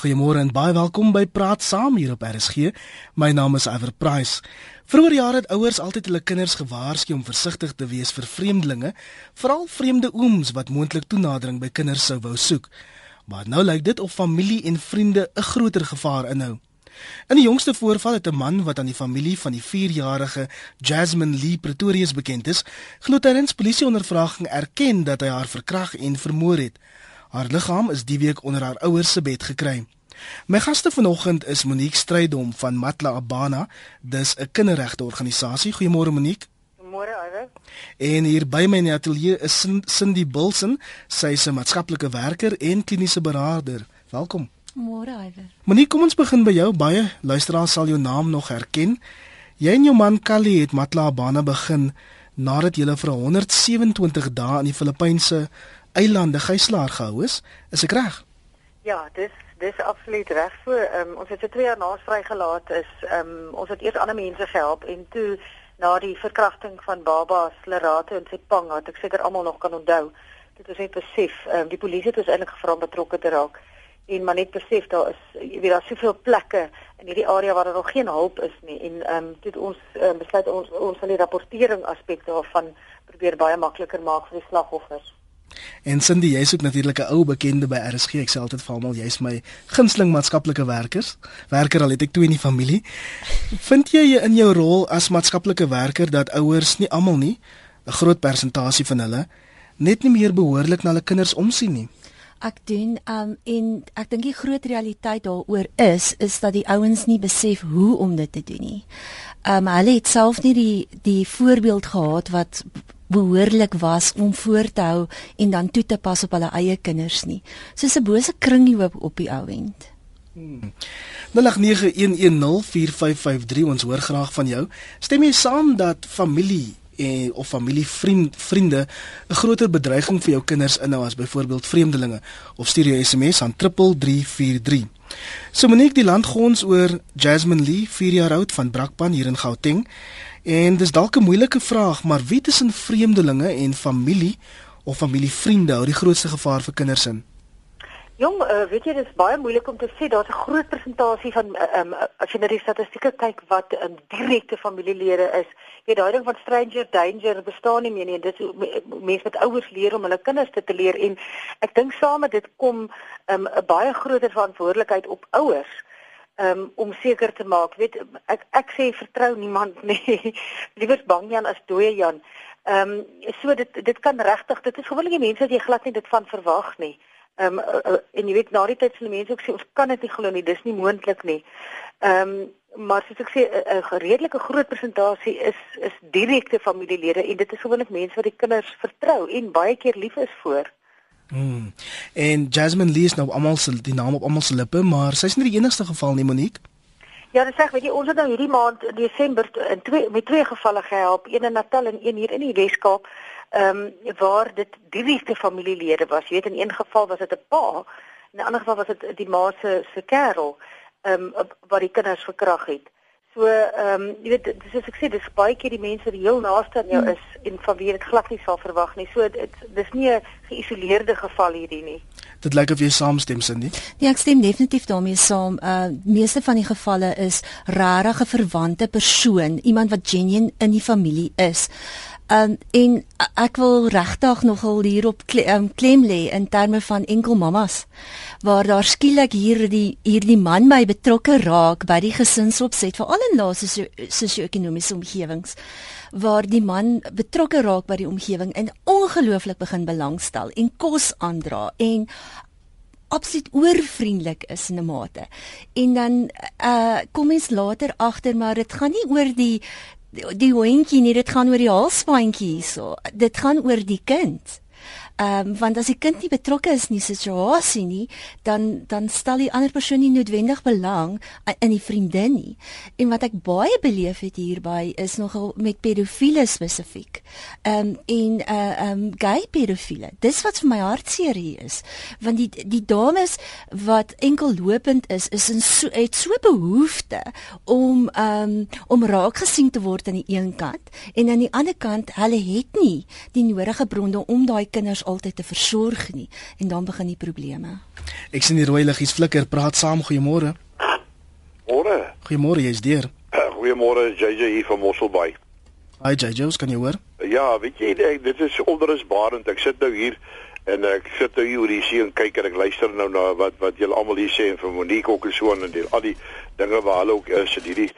Goeiemôre en baie welkom by Praat Saam hier op RSG. My naam is Iver Price. Vroeger jare het ouers altyd hulle kinders gewaarsku om versigtig te wees vir vreemdelinge, veral vreemde ooms wat moontlik toenadering by kinders sou wou soek. Maar nou lyk dit of familie en vriende 'n groter gevaar inhou. In die jongste voorval het 'n man wat aan die familie van die 4-jarige Jasmine Lee Pretorius bekend is, glo tydens polisieondervraging erken dat hy haar verkragt en vermoor het. Haar liggaam is die week onder haar ouers se bed gekry. My gaste vanoggend is Monique Strydom van Matla Abana, dis 'n kinderregte organisasie. Goeiemôre Monique. Môre Iver. En hier by my in die ateljee is Cindy Bulsen, sy is 'n maatskaplike werker en kliniese beraader. Welkom. Môre Iver. Monique, kom ons begin by jou. Baie luisteraars sal jou naam nog herken. Jy en jou man Kali het Matla Abana begin nadat julle vir 127 dae in die Filippynse eilande gijslaar gehou is. Is ek reg? Ja, dis dis absoluut reg. So, ehm um, ons het se 2 jaar na vrygelaat is ehm um, ons het eers ander mense gehelp en toe na die verkrachting van baba Slerate en Sepang wat ek seker almal nog kan onthou. Dit was net besef, ehm um, die polisie het ons eintlik gevra om betrokke te raak en maar net besef daar is jy weet daar soveel plekke in hierdie area waar daar nog geen hulp is nie en ehm um, dit ons um, besluit ons ons van die rapportering aspek daarvan probeer baie makliker maak vir die slagoffers. En Cindy, jy's ook natuurlik 'n ou bekende by RSG. Ek sê altyd vir almal, jy's my gunsteling maatskaplike werkers. Werker al het ek twee in die familie. Vind jy in jou rol as maatskaplike werker dat ouers nie almal nie 'n groot persentasie van hulle net nie meer behoorlik na hulle kinders omsien nie? Ek doen um en ek dink die groot realiteit daaroor is is dat die ouens nie besef hoe om dit te doen nie. Um hulle het self nie die die voorbeeld gehad wat behoorlik was om voor te hou en dan toe te pas op hulle eie kinders nie. Soos 'n bose kringloop op die ou end. Hmm. 0891104553 ons hoor graag van jou. Stem jy saam dat familie en of familievriend vriende 'n groter bedreiging vir jou kinders inhou as byvoorbeeld vreemdelinge of stuur jy SMS aan 3343. So Monique die landgons oor Jasmine Lee, 4 jaar oud van Brakpan hier in Gauteng. En dis dalk 'n moeilike vraag, maar wie tussen vreemdelinge en familie of familievriende hou die grootste gevaar vir kinders in? Jong, uh, weet jy, dit is baie moeilik om te sê daar's 'n groot persentasie van um, as jy na die statistieke kyk wat 'n um, direkte familielede is. Jy daai ding van stranger danger bestaan nie meer nie. Dit is mense wat ouers leer om hulle kinders te, te leer en ek dink saam met dit kom um, 'n um, baie groter verantwoordelikheid op ouers um, om seker te maak. Weet ek ek sê vertrou niemand nie. Liewers bang Jan as dooie Jan. Ehm um, so dit dit kan regtig dit is gewoonlik die mense wat jy glad nie dit van verwag nie. Ehm um, uh, uh, en jy weet na die tyd sal die mense ook sê ons kan dit nie glo nie dis nie moontlik nie. Ehm um, maar soos ek sê 'n redelike groot persentasie is is direkte familielede en dit is gewoonlik mense wat die kinders vertrou en baie keer lief is vir Hmm. En Jasmine Lee is nou almal se die naam op almal se lippe, maar sy's nie die enigste geval nie, Monique. Ja, dis reg, weet jy, ons het nou hierdie maand Desember in twee met twee gevalle gehelp, een in Natal en een hier in die Weskaap. Ehm um, waar dit direkte familielede was. Jy weet in een geval was dit 'n pa, in 'n ander geval was dit die ma se se kerel, ehm um, wat die kinders verkrag het. So ehm um, jy weet dis soos ek sê dis baie keer die mense wat heel naaste aan jou hmm. is en van wie jy dit glad nie sal verwag nie. So dit dis nie 'n geïsoleerde geval hierdie nie. Dit lyk of jy saamstem Cindy. Nee, ek stem definitief daarmee saam. Uh meeste van die gevalle is regtig 'n verwante persoon, iemand wat genuen in die familie is. Um en ek wil regtig nogal hierop klem, um, klem lê in terme van enkel mammas waar daar skielik hierdie hierdie man my betrokke raak by die gesinsopset veral in laaste sosio-ekonomiese omgewings waar die man betrokke raak by die omgewing en ongelooflik begin belangstel en kos aandra en absoluut oorvriendelik is in 'n mate. En dan uh kom mens later agter maar dit gaan nie oor die die, hondjie nie, dit gaan oor die halsbandjie hierso. Dit gaan oor die kind. Ehm um, want as die kind nie betrokke is in die situasie nie, dan dan stel die ander persoon nie noodwendig belang in die vriendin nie. En wat ek baie beleef het hierby is nogal met pedofiele spesifiek. Ehm um, en uh ehm um, gay pedofiele. Dis wat vir my hartseer hier is, want die die dames wat enkel lopend is, is in so het so behoefte om ehm um, om raak gesien te word aan die een kant en aan die ander kant hulle het nie die nodige bronne om daai kinders altyd te versorg nie en dan begin die probleme. Ek sien die rooi liggies flikker, praat saam, goeiemôre. Môre. Goeiemôre, jy's deur. Goeiemôre, JJ hier van Mosselbaai. Hi JJ, kan jy hoor? Ja, weet jy, ek, dit is onrusbarend. Ek sit nou hier en ek sit nou hier oor die see en kyk en ek luister nou na wat wat julle almal hier sê en vir Monique ook en so en die al die dinge waar hulle ook is, hierdie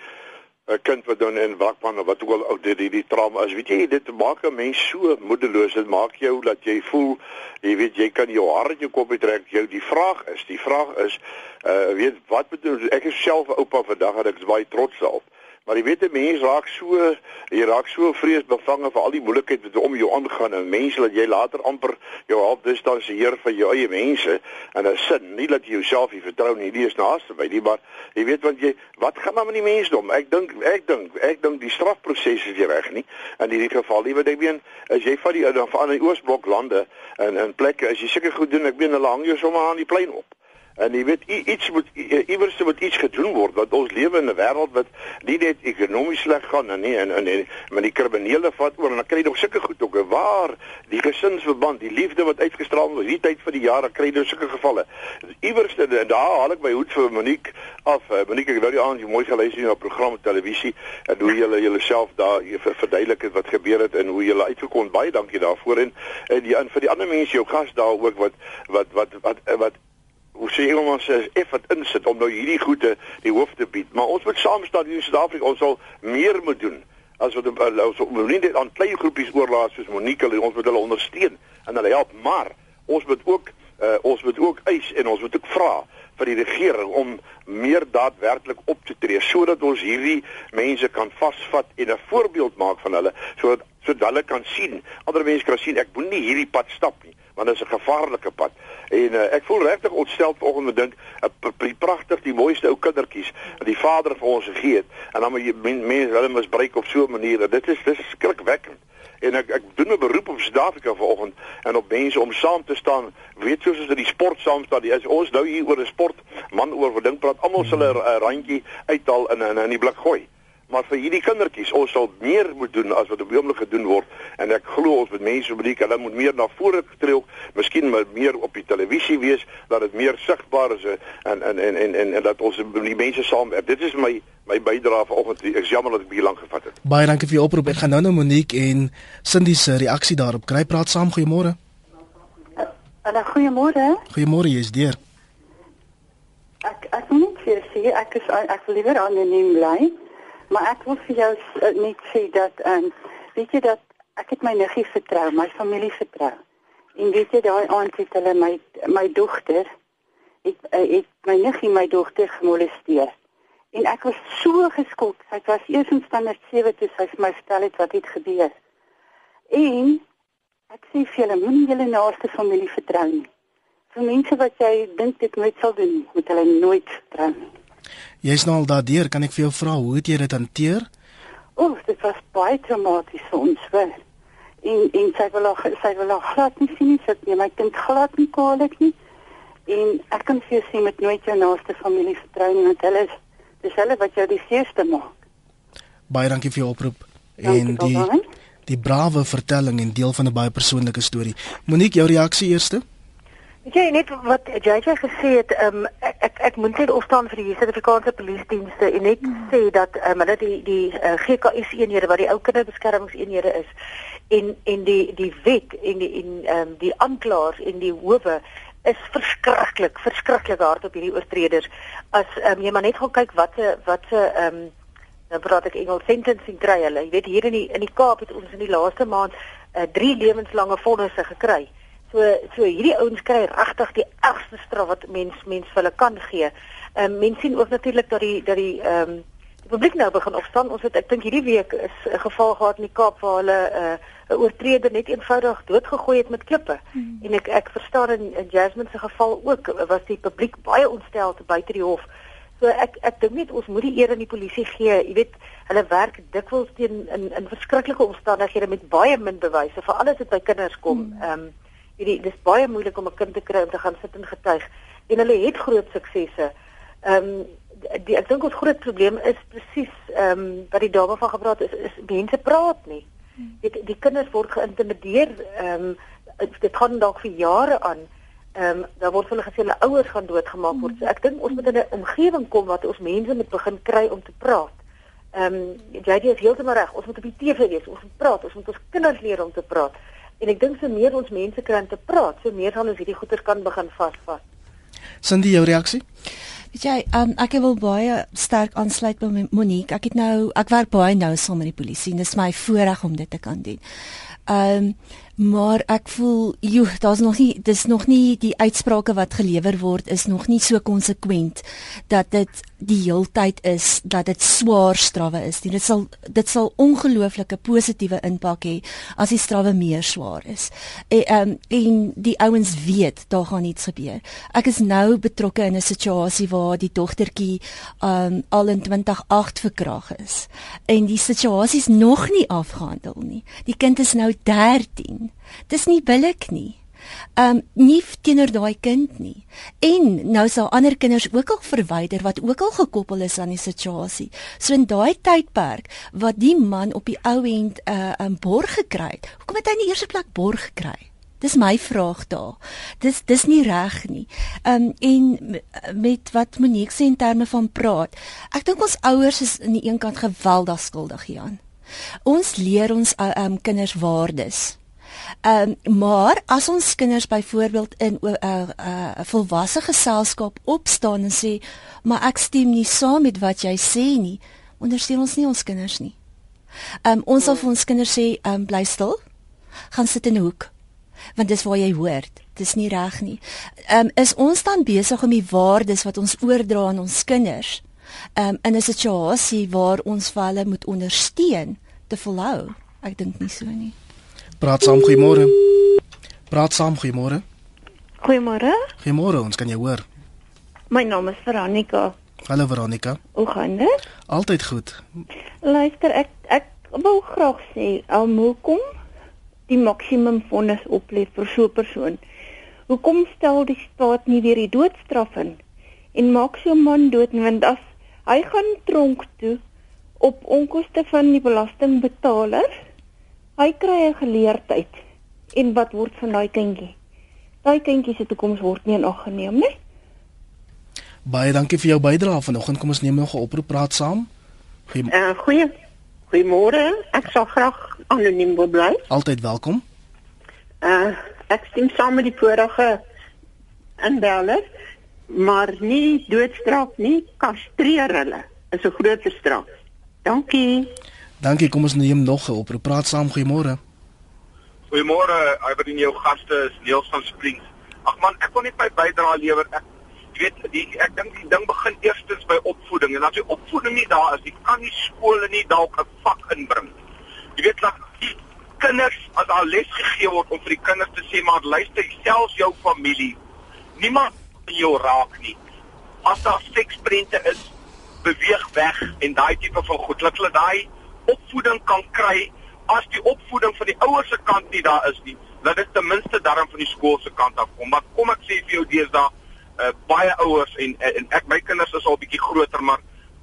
'n kind wat dan in wakman of wat ook al oud die die trauma is. Weet jy, dit maak 'n mens so moedeloos. Dit maak jou dat jy voel, jy weet jy kan jou hart in jou kop trek. Jou die vraag is, die vraag is, uh weet wat bedoel ek is self 'n oupa vandag en ek is baie trots daarop. Maar jy weet 'n mens raak so jy raak so vreesbevange vir al die moeilikheid wat om jou aangaan. en mense wat jy later amper jou help distansieer van jou eie mense en 'n sin nie dat jy jouself nie vertrou nie nie is naaste by nie maar jy weet want jy wat gaan maar met die mensdom ek dink ek dink ek dink die strafproses is nie reg nie. In hierdie geval ek meen as jy van die van die Oosblok lande en in plekke as jy seker goed doen ek meen hulle hang jou sommer aan die plein op En jy weet iets moet iewers moet iets gedoen word want ons lewe in 'n wêreld wat nie net ekonomies sleg gaan nie en en en maar die kriminele vat oor en dan kry jy nog sulke goed ook waar die gesinsverband, die liefde wat uitgestraal word hierdie tyd van die jaar kry jy sulke gevalle. Iewers en daar haal ek my hoed vir Monique af. Eh, Monique, ek wou die aand jy mooi geluister na 'n program op televisie en hoe julle julleself daar verduidelik het wat gebeur het en hoe julle uitgekom. Baie dankie daarvoor en en die en vir die ander mense jou gas daar ook wat wat wat wat wat hoe sê jy ons sê effort insit om nou hierdie goede die hoof te bied. Maar ons moet saam staan in Suid-Afrika. Ons sal meer moet doen as wat ons moet nie net aan klein groepies oorlaat soos Monique en ons moet hulle ondersteun en hulle help, maar ons moet ook uh, ons moet ook eis en ons moet ook vra vir die regering om meer daadwerklik op te tree sodat ons hierdie mense kan vasvat en 'n voorbeeld maak van hulle sodat sodat hulle kan sien, ander mense kan sien ek moet nie hierdie pad stap nie want dit is 'n gevaarlike pad. En uh, ek voel regtig ontstel vanoggend dink 'n pragtig die mooiste ou kindertjies wat die Vader vir ons gegee het en dan mense men, hulle misbruik op so 'n manier. Dit is dis skrikwekkend. En ek ek doen 'n beroep op Suid-Afrika vanoggend en op mense om saam te staan. Weet soos as dit die sport saam staan, as ons nou hier oor 'n sport man oor verdink praat, almal sal 'n randjie uithaal in in in die blik gooi maar vir hierdie kindertjies ons sal meer moet doen as wat op die oomblik gedoen word. En ek glo ons met mense moet hulle moet meer na vore tree ook. Miskien meer op die televisie wees dat dit meer sigbaar is en en en en en, en dat ons die mense saamwerk dit is my my bydrae vanoggend. Ek is jammer dat ek baie lank gevat het. Baie dankie vir u oproep. Ek gaan nou nou Monique en Cindy se reaksie daarop. Kry praat saam. Goeiemôre. En uh, goeiemôre. Goeiemôre jy's deur. Ek ek moet net vir sê ek is ek wil liewer anoniem bly Maar ek wil vir jou uh, net sê dat ehm um, weet jy dat ek het my niggie vertrou, my familie vertrou. En weet jy daai aand het hulle my my dogter ek uh, ek my niggie my dogter gemolesteer. En ek was so geskok. Sy was eers in standaard 7 toe sy vir my vertel het wat het gebeur. En ek sê vir julle moenie julle naaste familie vertrou nie. Vir mense wat jy dink dit nooit sal doen, moet hulle nooit vertrou nie. Jy's nou al daardeur, kan ek vir jou vra hoe het jy dit hanteer? O, dit was baie traumaties vir ons, wel. En en sy wil ook sy wil ook glad nie sien sit nie, my kind glad nie kwalik nie. En ek kan vir jou sê met nooit jou naaste familie vertrou nie, want hulle is dis hulle wat jou die seerste maak. Baie dankie vir jou oproep en die die brawe vertelling en deel van 'n baie persoonlike storie. Monique, jou reaksie eerste? Weet jy net wat JJ gesê het, um, ek ek, ek moet net opstaan vir die Suid-Afrikaanse Polisiedienste en net hmm. sê dat um, hulle die die uh, GKS eenhede wat die ou kinderbeskermingseenhede is en en die die wet en die en um, die aanklaers en die howe is verskriklik, verskriklik hard op hierdie oortreders. As um, jy maar net gaan kyk wat se wat se ehm um, dan praat ek Engels sentencing kry hulle. Jy weet hier in die in die Kaap het ons in die laaste maand uh, 3 lewenslange vonnisse gekry. So so hierdie ouens kry regtig die ergste straf wat mens mens vir hulle kan gee. Ehm um, mense sien ook natuurlik dat die dat die ehm um, die publiek nou begin opstaan. Ons het ek dink hierdie week is 'n geval gehad in die Kaap waar hulle eh, 'n uh, oortreder net eenvoudig doodgegooi het met klippe. Hmm. En ek ek verstaan in, in Jasmine se geval ook was die publiek baie ontstel te buite die hof. So ek ek dink net ons moet die eer aan die polisie gee. Jy weet, hulle werk dikwels teen in in verskriklike omstandighede met baie min bewyse, veral as dit by kinders kom. Hmm. Ehm um, hierdie dis baie moeilik om 'n kind te kry om te gaan sit en getuig en hulle het groot suksesse. Ehm um, die ek dink ons groot probleem is presies ehm um, wat die dame van gepraat is is mense praat nie. Die die kinders word geïntimideer ehm um, dit gaan dalk vir jare aan. Ehm um, daar word hulle gesê hulle ouers gaan doodgemaak word. So ek dink ons moet in 'n omgewing kom wat ons mense moet begin kry om te praat. Ehm um, JD is heeltemal reg. Ons moet op die TV wees. Ons moet praat. Ons moet ons kinders leer om te praat. En ek dink so meer ons mense om te praat, so meer gaan ons hierdie goeters kan begin vasvat. Cindy, jou reaksie? Weet jy, um, ek wil baie sterk aansluit by Monique. Ek het nou ek werk baie nou saam met die polisie en dit is my voorreg om dit te kan doen. Ehm um, maar ek voel joh, daar's nog nie dis nog nie die uitsprake wat gelewer word is nog nie so konsekwent dat dit die heeltyd is dat dit swaar strawwe is. Dit sal dit sal ongelooflike positiewe impak hê as die strawwe meer swaar is. En um, en die ouens weet daar gaan iets gebeur. Ek is nou betrokke in 'n situasie waar die dogtertjie um, al in 2008 verkrag is en die situasie is nog nie afgehandel nie. Die kind is nou 13. Dis nie billik nie um nie teenoor daai kind nie. En nou sal ander kinders ook al verwyder wat ook al gekoppel is aan die situasie. So in daai tydperk wat die man op die ou end 'n uh, 'n um, borg gekry het. Hoekom het hy in die eerste plek borg gekry? Dis my vraag daar. Dis dis nie reg nie. Um en met wat Monique sê in terme van praat. Ek dink ons ouers is aan die een kant geweldig skuldig hieraan. Ons leer ons uh, um kinders waardes. Ehm um, maar as ons kinders byvoorbeeld in 'n uh, uh, volwasse geselskap opstaan en sê, "Maar ek stem nie saam met wat jy sê nie," ondersteun ons nie ons kinders nie. Ehm um, ons sal vir ons kinders sê, "Ehm um, bly stil. Gaan sit in 'n hoek." Want dis waar jy hoort. Dis nie reg nie. Ehm um, is ons dan besig om die waardes wat ons oordra aan ons kinders ehm um, in 'n situasie waar ons vir hulle moet ondersteun te volhou? Ek dink nie so nie. Praat saam, goeiemôre. Praat saam, goeiemôre. Goeiemôre. Goeiemôre, ons kan jou hoor. My naam is Veronica. Hallo Veronica. Hoe gaan dit? Altyd goed. Luister, ek ek wou graag sê, um, hoekom die maksimum vonnis oplê vir so 'n persoon? Hoekom stel die staat nie weer die doodstraf in en maak so 'n man dood want as hy gaan tronk toe op onkoste van die belastingbetalers Hy kry 'n geleerdheid en wat word van daai kindjie? Daai kindjie se toekoms word nie in ag geneem nie. Baie dankie vir jou bydrae vanoggend. Kom ons neem nog 'n oproep praat saam. Goeie uh, goeie Goeiemôre. Ek sal graag anoniem wil bly. Altyd welkom. Uh ek stem saam met die vorige inbeller, maar nie doodstraf nie, kastreer hulle. Is 'n groot straf. Dankie. Dankie, kom ons neem nog 'n oproep. Praat saam, goeiemôre. Goeiemôre, hy wat in jou gaste is, Neels van Springs. Ag man, ek wil net my bydrae lewer. Ek weet die ek dink die ding begin eerstens by opvoeding en as die opvoeding nie daar is, die kan nie skole nie dalk 'n vak inbring. Jy weet dat die kinders as daar les gegee word om vir die kinders te sê maar luister, selfs jou familie, niemand jou raak nie. As daar seksprente is, beweeg weg en daai tipe van goed. Laat hulle daai opvoeding kan kry as die opvoeding van die ouers se kant nie daar is nie, dat dit ten minste daarom van die skool se kant af kom. Maar kom ek sê vir jou deesdae uh, baie ouers en, en ek my kinders is al bietjie groter, maar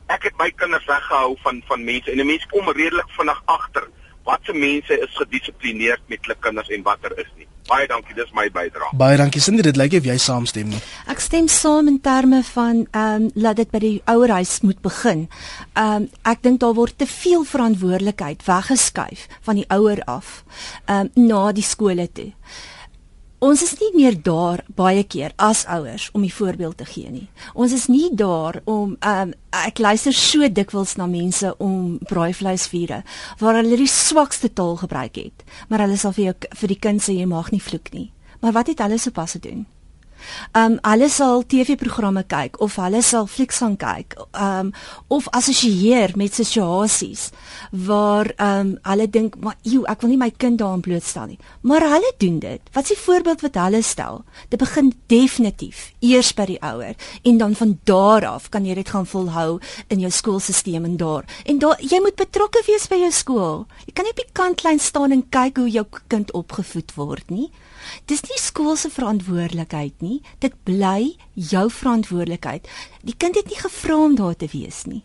ek het my kinders weggehou van van mense en 'n mens kom redelik vinnig agter watse mense is gedissiplineerd met hulle kinders en watter is nie. Baie dankie, dis my bydrae. Baie dankie Sindri, dit lyk of jy saamstem nie. Ek stem saam in terme van ehm um, laat dit by die ouerhuis moet begin. Ehm um, ek dink daar word te veel verantwoordelikheid weggeskuif van die ouer af ehm um, na die skole toe ons is nie meer daar baie keer as ouers om die voorbeeld te gee nie. Ons is nie daar om um, ek luister so dikwels na mense om braaivleisvure waar hulle die swakste taal gebruik het, maar hulle sal vir jou vir die kind sê jy mag nie vloek nie. Maar wat het hulle sopas gedoen? Um hulle sal TV-programme kyk of hulle sal flieks gaan kyk. Um of assosieer met situasies waar um hulle dink maar ew, ek wil nie my kind daarin blootstel nie. Maar hulle doen dit. Wat is die voorbeeld wat hulle stel? Dit begin definitief eers by die ouer en dan van daar af kan jy dit gaan volhou in jou skoolstelsel en daar. En daar jy moet betrokke wees by jou skool. Jy kan nie op die kantlyn staan en kyk hoe jou kind opgevoed word nie. Dis nie skool se verantwoordelikheid nie. Dit bly jou verantwoordelikheid. Die kind het nie gevra om daar te wees nie.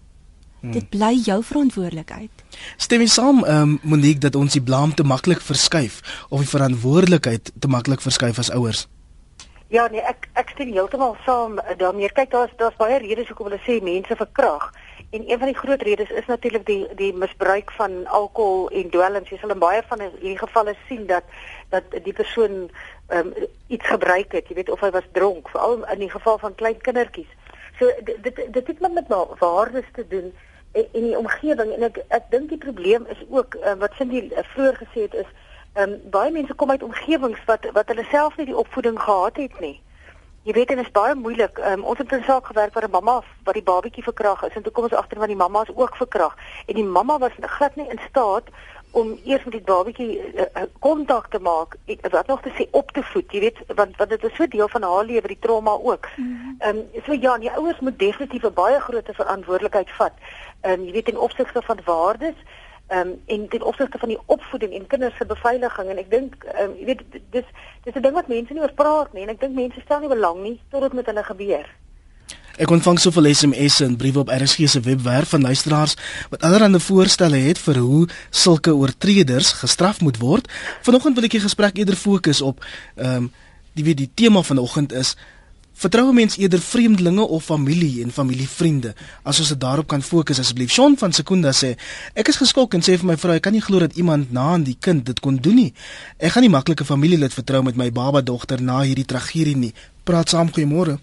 Hmm. Dit bly jou verantwoordelikheid. Stem jy saam, ehm um, Monique, dat ons die blame te maklik verskuif of die verantwoordelikheid te maklik verskuif as ouers? Ja, nee, ek ek stem heeltemal saam daarmee. Kyk, daar's daar's baie redes hoekom hulle sê mense verkrag. En een van die groot redes is natuurlik die die misbruik van alkohol en dwelms. Jy sal in baie van hierdie gevalle sien dat dat die persoon um, iets gebruik het, jy weet of hy was dronk, veral in die geval van klein kindertjies. So dit dit dit het met waardes te doen in, in die omgewing en ek ek dink die probleem is ook uh, wat Cindy uh, vroeër gesê het is um, baie mense kom uit omgewings wat wat hulle self nie die opvoeding gehad het nie. Jy weet dit is baie moeilik. Um, ons het 'n saak gewerk waar 'n mamma wat die babatjie verkrag is en toe kom ons agter van die mamma is ook verkrag en die mamma was glad nie in staat om eers met die babatjie kontak uh, te maak wat nog te sê op te voed. Jy weet want want dit is so deel van haar lewe die trauma ook. Mhm. Ehm mm um, so ja, die ouers moet definitief 'n baie groot verantwoordelikheid vat. Ehm um, jy weet in opsigte van waardes ehm um, en ten opsigte van die opvoeding en kinders se beveiliging en ek dink ehm um, jy weet dis dis 'n ding wat mense nie oor praat nie en ek dink mense stel nie belang nie tot dit met hulle gebeur. Ek ontvang soveel SMS'e en briewe op RSG se webwerf van luisteraars wat allerlei voorstelle het vir hoe sulke oortreders gestraf moet word. Vanoggend wil ek die gesprek eerder fokus op ehm um, die wie die tema vanoggend is Vertrou mens eerder vreemdelinge of familie en familievriende as ons dit daarop kan fokus asseblief. Shaun van Sekunda sê ek is geskok en sê vir my vrou ek kan nie glo dat iemand na aan die kind dit kon doen nie. Ek gaan nie maklike familielid vertrou met my baba dogter na hierdie tragedie nie. Praat saam goeiemôre.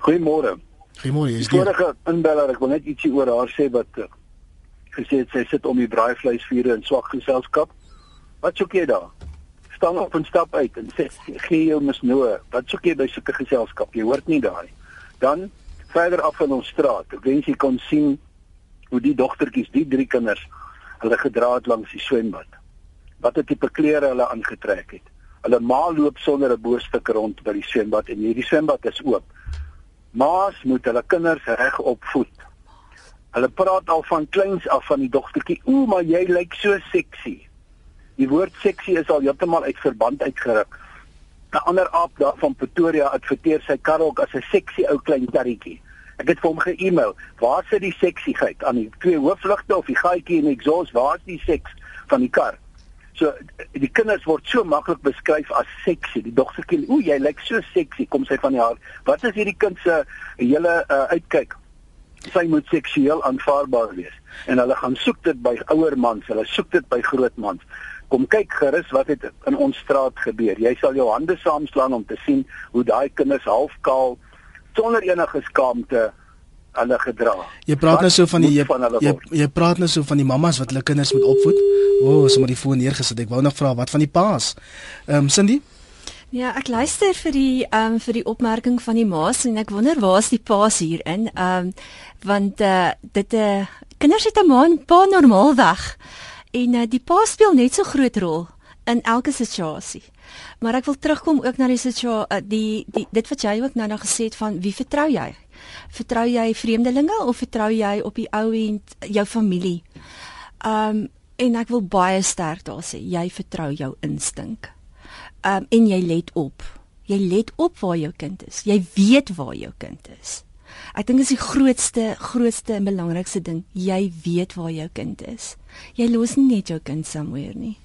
Goeiemôre. Goeiemôre. Is dit reg inbeller ek wil net ietsie oor haar sê wat uh, gesê het sy sit om die braaivleisvuur in swak geselskap. Wat soek jy daar? staan op en stap uit en sê gee jou misnoë. Wat soek jy by sulke geselskap? Jy hoort nie daai. Dan verder af in ons straat. Ek wens jy kon sien hoe die dogtertjies, die drie kinders, hulle gedra het langs die swembad. Wat 'n tipe klere hulle aangetrek het. Hulle ma loop sonder 'n boostuk rond by die swembad en hierdie swembad is oop. Maas moet hulle kinders reg opvoed. Hulle praat al van kleins af van die dogtertjie. Ooh, maar jy lyk so seksie. Die woord seksie is al heeltemal uit verband uitgeruk. 'n Ander aap daar van Pretoria adverteer sy kar ook as 'n seksie ou klein karretjie. Ek het vir hom ge-email, "Waar sit die seksiegheid aan die twee hoofligte of die gaatjie en die exhaust? Waar is die seks van die kar?" So die kinders word so maklik beskryf as seksie. Die dogtertjie, "Ooh, jy lyk so seksie," kom sy van die haar. Wat is hierdie kind se hele uh, uitkyk? Sy moet seksueel aanvaarbaar wees en hulle gaan soek dit by ouer mans, hulle soek dit by groot mans kom kyk gerus wat het in ons straat gebeur. Jy sal jou hande saamslaan om te sien hoe daai kinders halfkaal sonder enige skaamte hulle gedra. Jy praat nou so van die jy, van jy, jy praat nou so van die mammas wat hulle kinders moet opvoed. O, oh, sommer die foon neergesit. Ek wou nog vra wat van die paas? Ehm um, Cindy? Ja, ek luister vir die ehm um, vir die opmerking van die ma's en ek wonder waar's die paas hierin? Ehm um, want eh uh, dit eh uh, kinders het 'n ma en pa normaal weg. En uh, die pa speel net so groot rol in elke situasie. Maar ek wil terugkom ook na die situasie uh, die die dit wat jy ook nou nou gesê het van wie vertrou jy? Vertrou jy vreemdelinge of vertrou jy op die ou en jou familie? Um en ek wil baie sterk daar sê, jy vertrou jou instink. Um en jy let op. Jy let op waar jou kind is. Jy weet waar jou kind is. Ek dink dis die grootste grootste en belangrikste ding. Jy weet waar jou kind is. Jy los nie net jou kind somewhere nie.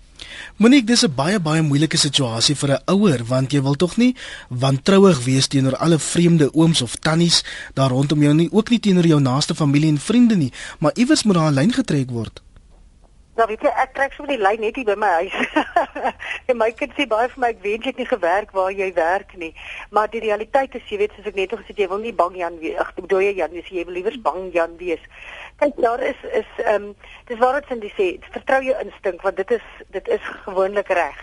Monique, dis 'n baie baie moeilike situasie vir 'n ouer want jy wil tog nie wantrouig wees teenoor alle vreemde ooms of tannies daar rondom jou nie, ook nie teenoor jou naaste familie en vriende nie, maar iewers moet daar 'n lyn getrek word. Nou weet jy, ek trek so die lyn net hier by my huis. en my kind sê baie vir my ek weet jy het nie gewerk waar jy werk nie. Maar die realiteit is jy weet soos ek net gesê jy wil nie bang Jan wees. Ek bedoel jy Jan, jy wil liewer bang Jan wees. Kyk, daar is is ehm um, dis waar dit sin die sê, vertrou jou instink want dit is dit is gewoonlik reg.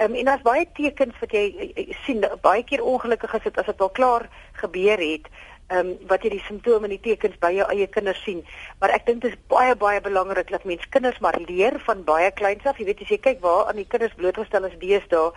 Ehm um, en daar's baie tekens wat jy, jy sien baie keer ongelukkig is dit as dit al klaar gebeur het ehm um, wat jy die simptome en die tekens by jou eie kinders sien. Maar ek dink dit is baie baie belangrik dat mens kinders maar leer van baie kleins af. Jy weet as jy kyk waar aan die kinders blootgestel is deesdae,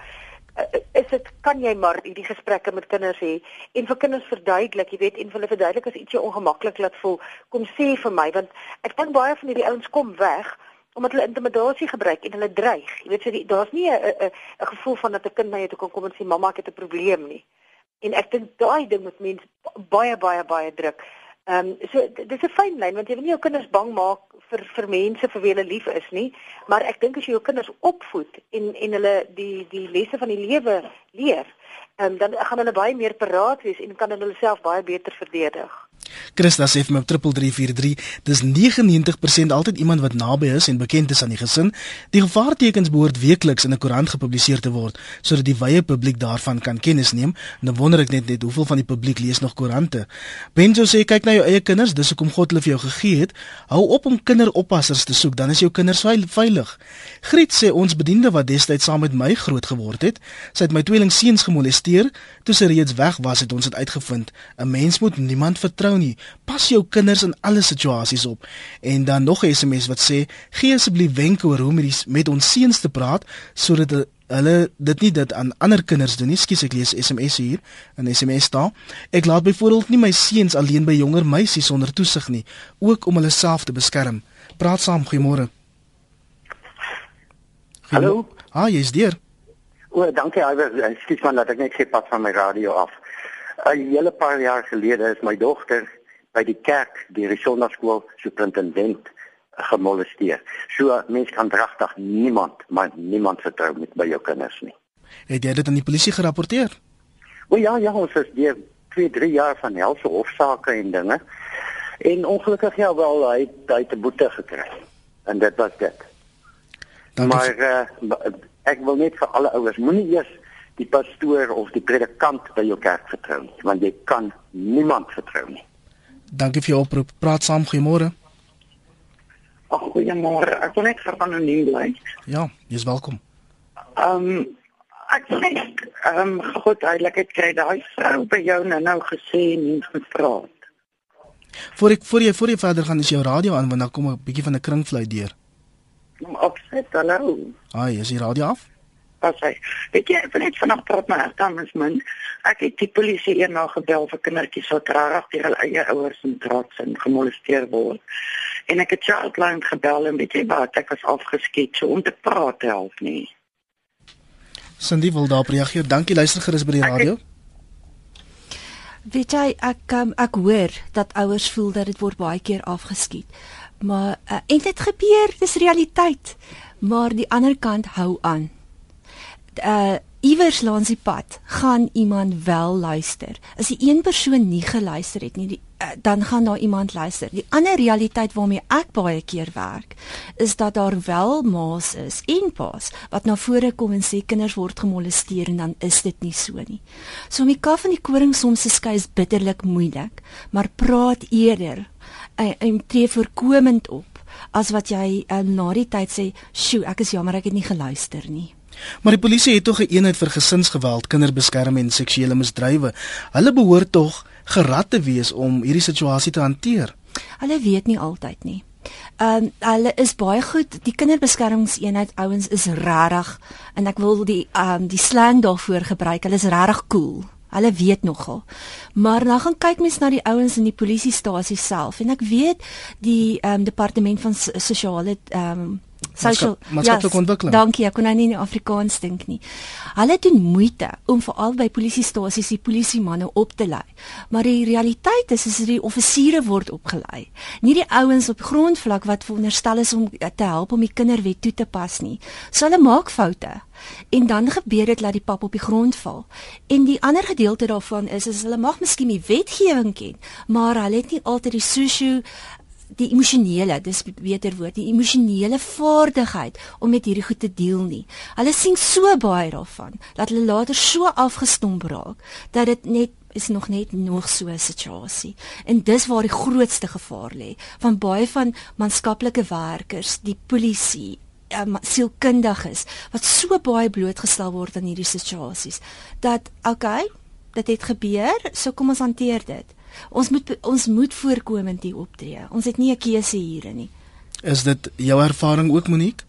uh, is dit kan jy maar hierdie gesprekke met kinders hê en vir kinders verduidelik, jy weet, en hulle verduidelik as iets jou ongemaklik laat voel, kom sê vir my want ek dink baie van hierdie ouens kom weg omdat hulle intimidasie gebruik en hulle dreig. Jy weet, so daar's nie 'n 'n gevoel van dat 'n kind na jou toe kan kom en sê mamma ek het 'n probleem nie. En ek dink daai ding moet mense baie baie baie druk. Ehm um, so dis 'n fyn lyn want jy wil nie jou kinders bang maak vir vir mense vir wie hulle lief is nie, maar ek dink as jy jou kinders opvoed en en hulle die die lesse van die lewe leer, ehm um, dan gaan hulle baie meer paraat wees en kan hulle self baie beter verdedig. Christa sê vir my op 3343, dis 99% altyd iemand wat naby is en bekend is aan die gesin. Die gevaartekens behoort weekliks in 'n koerant gepubliseer te word sodat die wye publiek daarvan kan kennis neem. Nou wonder ek net net hoeveel van die publiek lees nog koerante. Benjo sê kyk na jou eie kinders, dis hoekom God hulle vir jou gegee het. Hou op om kinderoppassers te soek, dan is jou kinders veilig. Griet sê ons bediende wat destyds saam met my groot geword het, sy het my tweeling seuns gemolesteer, toe sy reeds weg was het ons dit uitgevind. 'n Mens moet niemand vertrou vertrou nie. Pas jou kinders in alle situasies op. En dan nog 'n SMS wat sê: "Gee asseblief wenke oor hoe met die met ons seuns te praat sodat hulle dit nie dit aan ander kinders doen nie." Skus ek lees SMS hier in SMS staan. Ek laat byvoorbeeld nie my seuns alleen by jonger meisies sonder toesig nie, ook om hulle self te beskerm. Praat saam, goeiemôre. Hallo. Ah, jy's deur. O, dankie. Ekskuus man dat ek net gepad van my radio af. 'n hele paar jaar gelede is my dogter by die kerk deur die sonnaarskool superintendent gemolesteer. So mens kan regtig niemand, maar niemand vertrou met by jou kinders nie. Het jy dit aan die polisie gerapporteer? O ja, ja, ons is deur 2, 3 jaar van helse hofsaake en dinge. En ongelukkig ja wel, hy hy het 'n boete gekry. En dit was dit. Dankie. Maar uh, ek wil net vir alle ouers moenie eers die pastoor of die predikant by jou kerk vertrou nie, want jy kan niemand vertrou nie. Dankie vir jou oproep. Praat saam, goeiemôre. Ag, goeiemôre. Ek wil net vir anoniem bly. Ja, jy's welkom. Ehm um, ek sê ehm um, God heiligheid kry daai vrou by jou nou nou gesê nie gepraat. Voor ek voor jy voor jy verder gaan is jou radio aan want dan kom 'n bietjie van 'n kringvlei deur. Opset, hallo. Ai, is die radio af? Was hy. Weet jy, ek wil net vanaand praat met Ertamus min. Ek het die polisie eendag gebel vir kindertjies wat rarig deur hulle eie ouers en trots en gemolesteer word. En ek het Childline gebel en weet jy wat, ek was afgeskiet so om te praat help nie. Sandy wil daarop reageer. Dankie luister gerus by die radio. Weet jy ek um, ek hoor dat ouers voel dat dit word baie keer afgeskiet. Maar uh, en dit gebeur, dis realiteit. Maar die ander kant hou aan uh iewers langs die pad gaan iemand wel luister. As die een persoon nie geluister het nie, die, uh, dan gaan daar iemand luister. Die ander realiteit waarmee ek baie keer werk, is dat daar wel ma's is en pa's wat na vore kom en sê kinders word gemolesteer en dan is dit nie so nie. So om die kaf van die koring soms te skei is bitterlik moeilik, maar praat eerder en, uh, en tree voorkomend op as wat jy uh, na die tyd sê, "Sjoe, ek is jammer ek het nie geluister nie." Maar die polisie het tog 'n eenheid vir gesinsgeweld, kinderbeskerming en seksuele misdrywe. Hulle behoort tog gerad te wees om hierdie situasie te hanteer. Hulle weet nie altyd nie. Ehm um, hulle is baie goed. Die kinderbeskermingseenheid ouens is regtig en ek wil die ehm um, die slang daarvoor gebruik. Hulle is regtig cool. Hulle weet nogal. Maar dan gaan kyk mens na die ouens in die polisiestasie self en ek weet die ehm um, departement van sosiale ehm um, social maatskaplike yes, ontwikkeling. Dankie, ek kon nou nie in Afrikaans dink nie. Hulle doen moeite om veral by polisiestasies die polisiemanne op te lei. Maar die realiteit is is die offisiere word opgelei. Nie die ouens op grondvlak wat veronderstel is om te help om die kinderwet toe te pas nie. So hulle maak foute. En dan gebeur dit dat die pap op die grond val. En die ander gedeelte daarvan is is hulle mag miskien die wetgewing ken, maar hulle het nie altyd die sosio die emosionele, dis beter woord, die emosionele vaardigheid om met hierdie goed te deel nie. Hulle sien so baie daarvan dat hulle later so afgestomp raak dat dit net is nog net nog so 'n situasie. En dis waar die grootste gevaar lê van baie van maatskaplike werkers, die polisie, um, sielkundiges wat so baie blootgestel word aan hierdie situasies dat okay, dit het gebeur, so kom ons hanteer dit. Ons moet ons moet voorkomend hier optree. Ons het nie 'n keuse hier nie. Is dit jou ervaring ook Monique?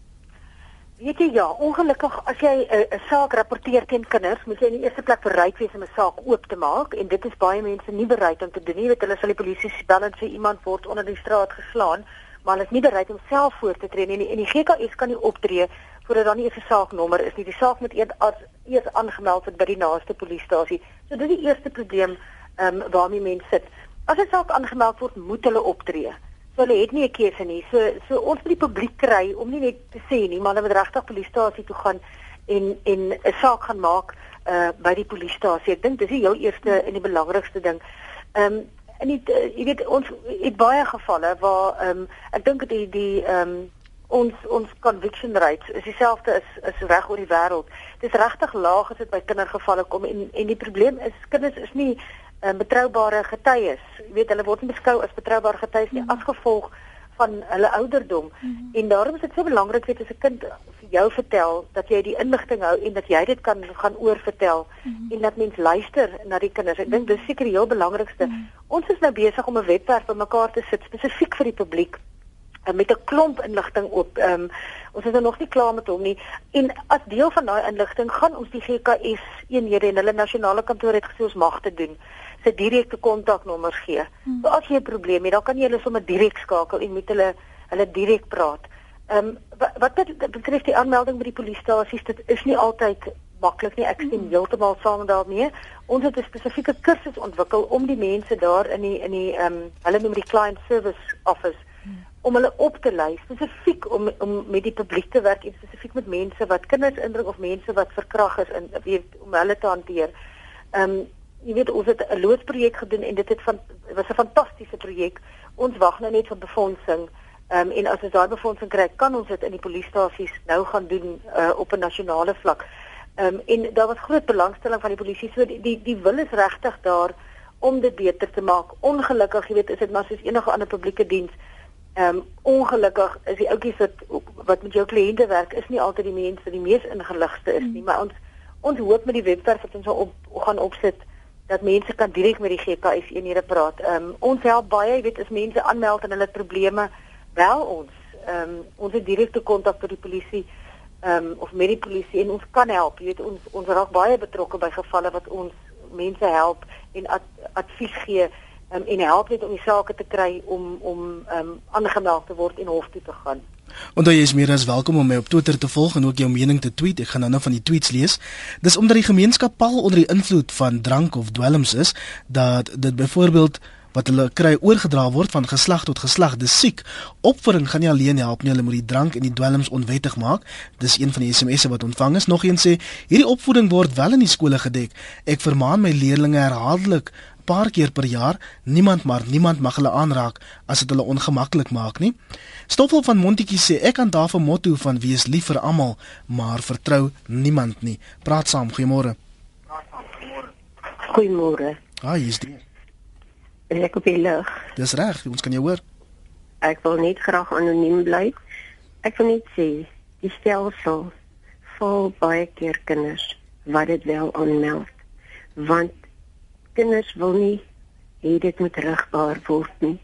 Weet jy ja, ongelukkig as jy 'n uh, saak rapporteer teen kinders, moet jy in die eerste plek bereid wees om 'n saak oop te maak en dit is baie mense nie bereid om te doen nie. Weet hulle sal die polisie bel en sê iemand word onder die straat geslaan, maar hulle is nie bereid om self voor te tree nie en die GKS kan nie optree voordat daar nie 'n saaknommer is nie. Die saak moet eers aangemeld word by die naaste polisiestasie. So dit is die eerste probleem ehm um, waarmee mense sit. as 'n saak aangemeld word, moet hulle optree. So hulle het nie 'n keuse nie. So so ons moet die publiek kry om nie net te sê nie, maar hulle moet regtig polisiestasie toe gaan en en 'n saak gaan maak uh by die polisiestasie. Ek dink dis die heel eerste en die belangrikste ding. Ehm um, en dit jy weet ons het baie gevalle waar ehm um, ek dink die die ehm um, ons ons conviction rates is dieselfde as is reg oor die wêreld. Dit is regtig laag as dit by kindergevalle kom en en die probleem is kinders is nie uh, betroubare getuies. Jy weet hulle word nie beskou as betroubare getuies nie mm as gevolg van hulle ouderdom. Mm. En daarom is dit so belangrik weet as 'n kind vir jou vertel dat jy die inligting hou en dat jy dit kan gaan oorvertel mm en dat mens luister na die kinders. Ek dink dis seker die heel belangrikste. Mm. Ons is nou besig om 'n webwerf bymekaar te sit spesifiek vir die publiek uh, met 'n klomp inligting op. Ehm um, ons is nog nie klaar met hom nie. En as deel van daai inligting gaan ons die GKS eenhede en hulle nasionale kantoor het gesê ons mag te doen se direkte kontaknommer gee. Hmm. So as jy 'n probleem het, dan kan jy hulle sommer direk skakel en met hulle hulle direk praat. Ehm um, wat wat betref die aanmelding by die polisiestasies, dit is nie altyd maklik nie. Ek stem hmm. heeltemal saam daarmee. Ons het 'n spesifieke kursus ontwikkel om die mense daar in die in die ehm um, hulle noem die client service office om hulle op te lei spesifiek om om met die publiek te werk en spesifiek met mense wat kinders indring of mense wat verkrag is in weet om hulle te hanteer. Ehm um, jy weet ons het 'n loodsprojek gedoen en dit het van was 'n fantastiese projek. Ons wag nou net vir befondsing. Ehm um, en as ons daai befondsing kry, kan ons dit in die polisiestasies nou gaan doen uh, op 'n nasionale vlak. Ehm um, en daar was groot belangstelling van die polisie. So die die, die wil is regtig daar om dit beter te maak. Ongelukkig, jy weet, is dit maar soos enige ander publieke diens Ehm um, ongelukkig is die ouetjies wat wat met jou kliënte werk is nie altyd die mense wat die mees ingeligte is nie, mm. maar ons ons hoop met die webwerf wat ons op gaan opsit dat mense kan direk met die GKS eenhede praat. Ehm um, ons help baie, jy weet as mense aanmeld en hulle probleme, bel ons. Ehm um, ons het direkte kontak met die polisie ehm um, of met die polisie en ons kan help. Jy weet ons ons raak baie betrokke by gevalle wat ons mense help en ad, advies gee um, en help net om die sake te kry om om um aangemeld te word en hof toe te gaan. Onder jy is meer as welkom om my op Twitter te volg en ook jou mening te tweet. Ek gaan nou-nou van die tweets lees. Dis omdat die gemeenskap pal onder die invloed van drank of dwelms is dat dit byvoorbeeld wat hulle kry oorgedra word van geslag tot geslag. Dis siek. Opvoeding gaan nie alleen help nie, hulle moet die drank en die dwelms onwettig maak. Dis een van die SMS'e wat ontvang is. Nog een sê, hierdie opvoeding word wel in die skole gedek. Ek vermaan my leerders herhaaldelik paar keer per jaar. Niemand maar niemand mag hulle aanraak as dit hulle ongemaklik maak nie. Stoffel van Montetjie sê ek kan daarvan motto van wees lief vir almal, maar vertrou niemand nie. Praat saam, goeiemôre. Goeiemôre. Ah, jy's dit. Ek op die lig. Dis reg, ons kan jou hoor. Ek wil net graag anoniem bly. Ek wil net sê die stelsel vol baie keer kinders wat dit wel aanmeld want kinders wil nie hê dit moet regbaar word nie.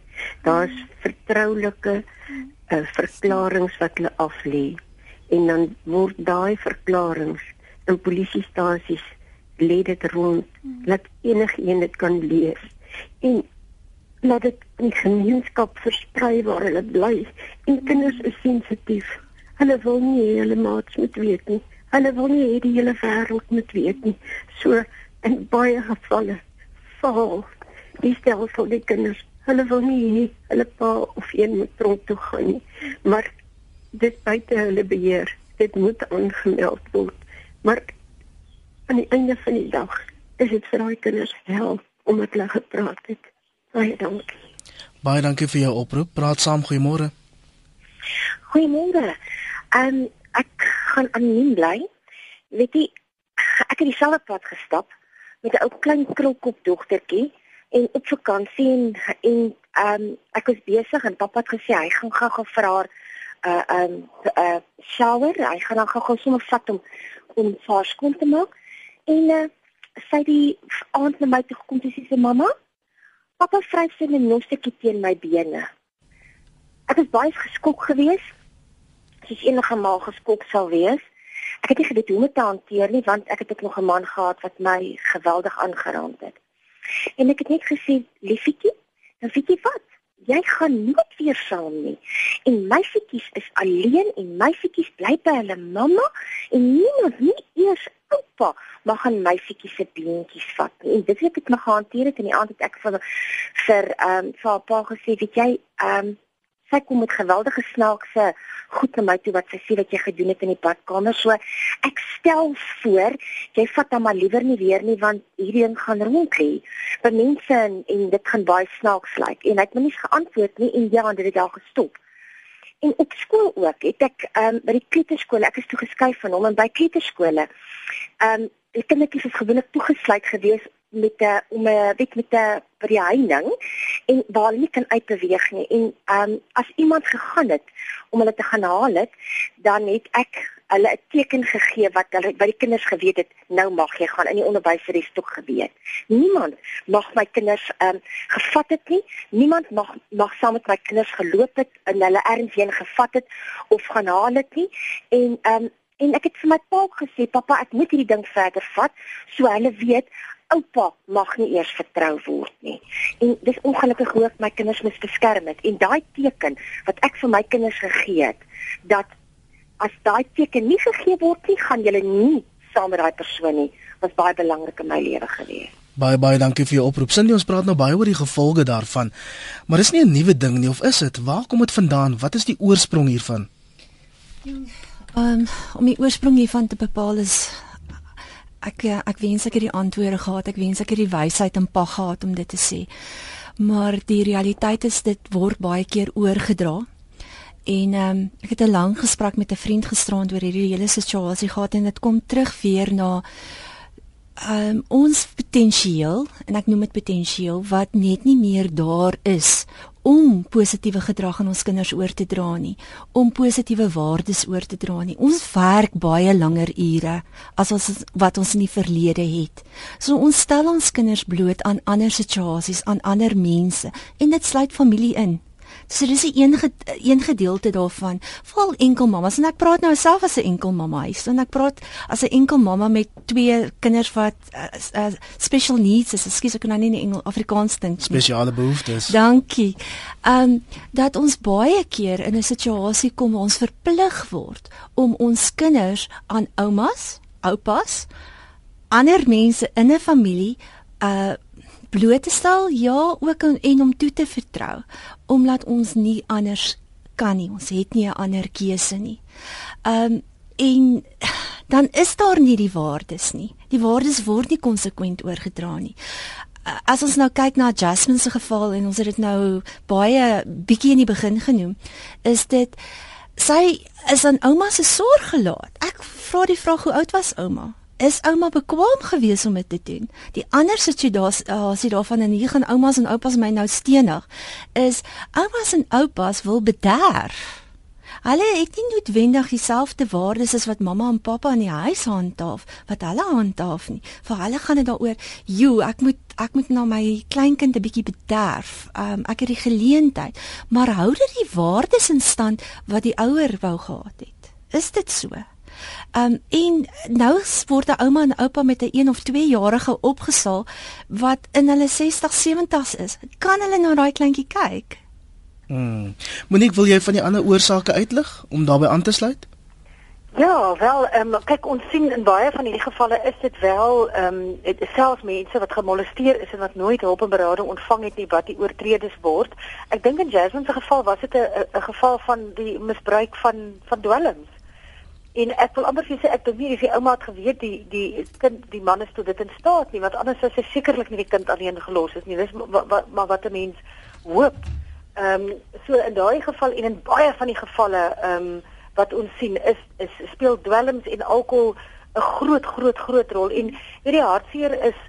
Daar's vertroulike uh, verklaringe wat hulle aflê en dan word daai verklaringe in polisiestasies lê dit rond dat enigiemand dit kan lees. En laat dit in die gemeenskap versprei waar hulle bly. En kinders is sensitief. Hulle wil nie hulle maats moet weet nie. Hulle wil nie hê die hele wêreld moet weet nie. So in baie gevalle val. Die stel vir die kinders. Hulle wil nie hulle pa of een moet tronk toe gaan nie. Maar dit buite hulle beheer. Dit moet aangemeld word. Maar aan die einde van die dag is dit vir daai kinders hel om met hulle gepraat het. Baie dankie. Baie dankie vir jou oproep. Praat saam, goeiemôre. Goeiemôre. Ehm um, ek gaan anoniem bly. Weet jy, ek het dieselfde pad gestap met 'n ou klein krulkop dogtertjie en op vakansie en en ehm um, ek was besig en pappa het gesê hy gaan gou-gou vir haar 'n uh, 'n um, 'n uh, shower. Hy gaan dan gou-gou sommer vat om om haar skoon te maak. En uh, sy die aand na my toe gekom en sê sy mamma, pappa vryf sy 'n nostetjie teen my bene. Ek was baie geskok geweest. Soos enige ma geskok sal wees. Ek het nie geweet hoe om te hanteer nie want ek het ook nog 'n man gehad wat my geweldig aangeraak het. En ek het net gesê, "Liefietjie, weet jy wat? Jy gaan nooit weer saam nie. En meisietjies is alleen en meisietjies bly by hulle mamma en niemand nie eers oupa mag aan meisietjie se beentjies vat. En dit het ek nog gehanteer het in die aand het ek vir vir ehm um, vir haar pa gesê, weet jy, ehm um, sy kom met geweldige snaakse goed na my toe wat sy sê wat jy gedoen het in die badkamer. So ek stel voor, jy vat hom maar liewer nie weer nie want hierdie ding gaan rond lê. Vir mense en, en dit gaan baie snaaks lyk. En hy het my nie geantwoord nie en ja, dit het al gestop. En op skool ook het ek ehm um, by die kleuterskool, ek is toe geskuif van hom en by kleuterskole. Ehm um, die kindertjies is gewoonlik toegesluit gewees met 'n om 'n weet met 'n die heining en waar hulle nie kan uitbeweeg nie. En ehm um, as iemand gegaan het om hulle te gaan haal het, dan het ek hulle 'n teken gegee wat hulle by die kinders geweet het, nou mag jy gaan in die onderwyseres toe geweet. Niemand mag my kinders ehm um, gevat het nie. Niemand mag mag saam met my kinders geloop het en hulle ergens heen gevat het of gaan haal het nie. En ehm um, en ek het vir my pa gesê, pappa, ek moet hierdie ding verder vat so hulle weet oupa mag nie eers vertrou word nie. En dis ongelukkig hoe ek my kinders mis beskerm het en daai teken wat ek vir my kinders gegee het dat as daai teken nie gegee word nie, gaan julle nie saam met daai persoon nie. Was baie belangrik in my lewe gewees. Baie baie dankie vir jou oproep. Sindie, ons praat nou baie oor die gevolge daarvan. Maar dis nie 'n nuwe ding nie of is dit? Waar kom dit vandaan? Wat is die oorsprong hiervan? Ehm um, om die oorsprong hiervan te bepaal is ek eh, ek wens ek het die antwoorde gehad. Ek wens ek het die wysheid en pag gehad om dit te sê. Maar die realiteit is dit word baie keer oorgedra. En ehm um, ek het 'n lang gesprek met 'n vriend gisterand oor hierdie hele situasie gehad en dit kom terug weer na ehm um, ons potensiaal en ek noem dit potensiaal wat net nie meer daar is om positiewe gedrag aan ons kinders oor te dra nie, om positiewe waardes oor te dra nie. Ons werk baie langer ure as ons wat ons in die verlede het. So ons stel ons kinders bloot aan ander situasies, aan ander mense en dit sluit familie in. So dis 'n een een gedeelte daarvan. Val enkel mammas en ek praat nou self as 'n enkel mamma huis en ek praat as 'n enkel mamma met twee kinders wat uh, uh, special needs is. Ekskuus ek kan nou nie in Engels Afrikaans dink nie. Spesiale behoeftes. Dankie. Ehm um, dat ons baie keer in 'n situasie kom waar ons verplig word om ons kinders aan oumas, oupas, ander mense in 'n familie uh bloot te stel, ja, ook en, en om toe te vertrou, omdat ons nie anders kan nie. Ons het nie 'n ander keuse nie. Um en dan is daar nie die waardes nie. Die waardes word nie konsekwent oorgedra nie. As ons nou kyk na Jasmine se geval en ons het dit nou baie bietjie in die begin genoem, is dit sy is aan ouma se sorg gelaat. Ek vra die vraag hoe oud was ouma? Is ouma bekwam geweest om dit te doen. Die ander situasie as jy daarvan en hier gaan oumas en oupas my nou stenig is oumas en oupas wil bederf. Hulle het nie noodwendig dieselfde waardes as wat mamma en pappa in die huis handhaaf wat hulle handhaaf nie. Vir hulle gaan dit daaroor, "Jo, ek moet ek moet na my kleinkind 'n bietjie bederf. Um ek het die geleentheid, maar hou dit die waardes in stand wat die ouer wou gehad het." Is dit so? Um en nou word 'n ouma en oupa met 'n 1 of 2 jarige opgesaal wat in hulle 60, 70's is. Kan hulle na daai kleintjie kyk? Mm. Monique, wil jy van die ander oorsake uitlig om daarbey aan te sluit? Ja, wel, ehm um, kyk ons sien in baie van hierdie gevalle is dit wel ehm um, selfs mense wat gemolesteer is en wat nooit hulp en berading ontvang het nie wat die oortreders word. Ek dink in Jasmine se geval was dit 'n 'n geval van die misbruik van van dwelms. En ek wil amper sê ek dink nie die ouma het geweet die die kind die man is toe dit in staat nie want anders sou sy sekerlik nie die kind alleen gelos het nie. Dis maar wat 'n mens hoop. Ehm um, so in daai geval en in baie van die gevalle ehm um, wat ons sien is is speel dwelms en alkohol 'n groot groot groot rol en weet die hartseer is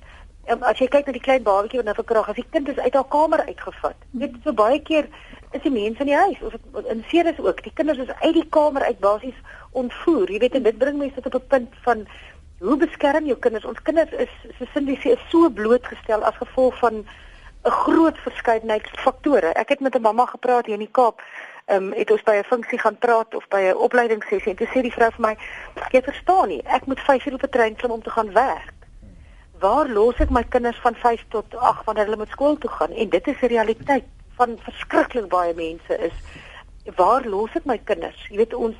um, as jy kyk na die klein babatjie wat nou verkrag as die kind is uit haar kamer uitgevat. Weet so baie keer is die mense in die huis of in seer is ook die kinders is uit die kamer uit basies ontvoer. Jy weet en dit bring mense tot op 'n punt van hoe beskerm jou kinders? Ons kinders is so Cindy sê is so blootgestel as gevolg van 'n groot verskeidenheid faktore. Ek het met 'n mamma gepraat hier in die Kaap. Ehm um, het ons by 'n funksie gaan praat of by 'n opleidingssessie en toe sê die vrou vir my, "Ek verstaan nie. Ek moet 5 uur op 'n trein klim om te gaan werk. Waar los ek my kinders van 5 tot 8 wanneer hulle moet skool toe gaan?" En dit is 'n realiteit van verskriklik baie mense is waar los ek my kinders? Jy weet ons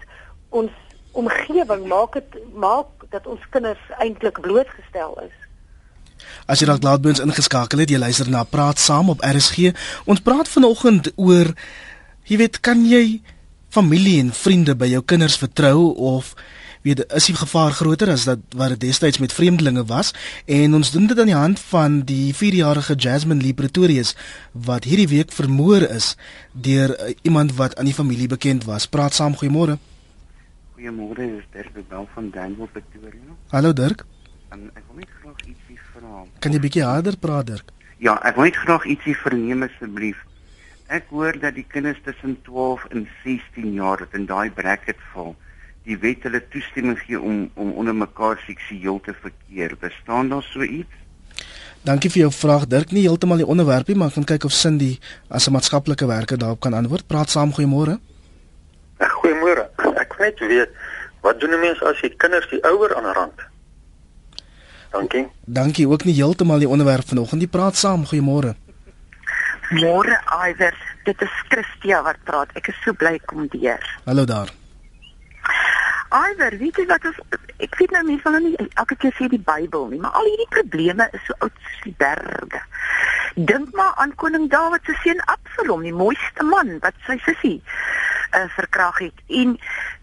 ons omgewing maak dit maak dat ons kinders eintlik blootgestel is. As jy dalk laat by ons ingeskakel het, jy luister na Praat Saam op RSG. Ons praat vanoggend oor jy weet, kan jy familie en vriende by jou kinders vertrou of weet is die gevaar groter as dat wat dit destyds met vreemdelinge was en ons doen dit aan die hand van die 4-jarige Jasmine Lee Pretorius wat hierdie week vermoor is deur uh, iemand wat aan die familie bekend was. Praat saam, goeiemôre. Goeiemôre, dis Dirk Bel van Danville Pretoria. Hallo Dirk. Um, ek wil net graag ietsie vra. Kan jy bietjie harder praat Dirk? Ja, ek wil net graag ietsie verneem asseblief. Ek hoor dat die kinders tussen 12 en 16 jaar in daai bracket val die wet hulle toestemming gee om om onder mekaar seksueel te verkeer. Bestaan daar so iets? Dankie vir jou vraag. Dirk nie heeltemal die onderwerp nie, maar ek gaan kyk of Cindy as 'n maatskaplike werker daarop kan antwoord. Praat saam, goeiemôre. Goeiemôre. Ek weet weet wat doen 'n mens as jy kinders die ouer aan rand? Dankie. Dankie ook nie heeltemal die onderwerp vanoggend. Die praat saam, goeiemôre. Môre Iwer, dit is Christia wat praat. Ek is so bly kom deur. Hallo daar. Iwer, weet jy wat ons ek weet nou mense van nie elke keer sê die Bybel nie, maar al hierdie probleme is so oud soos die berge. Dink maar aan koning Dawid se seun Absalom, die mooiste man wat sy sussie uh, verkrag het. En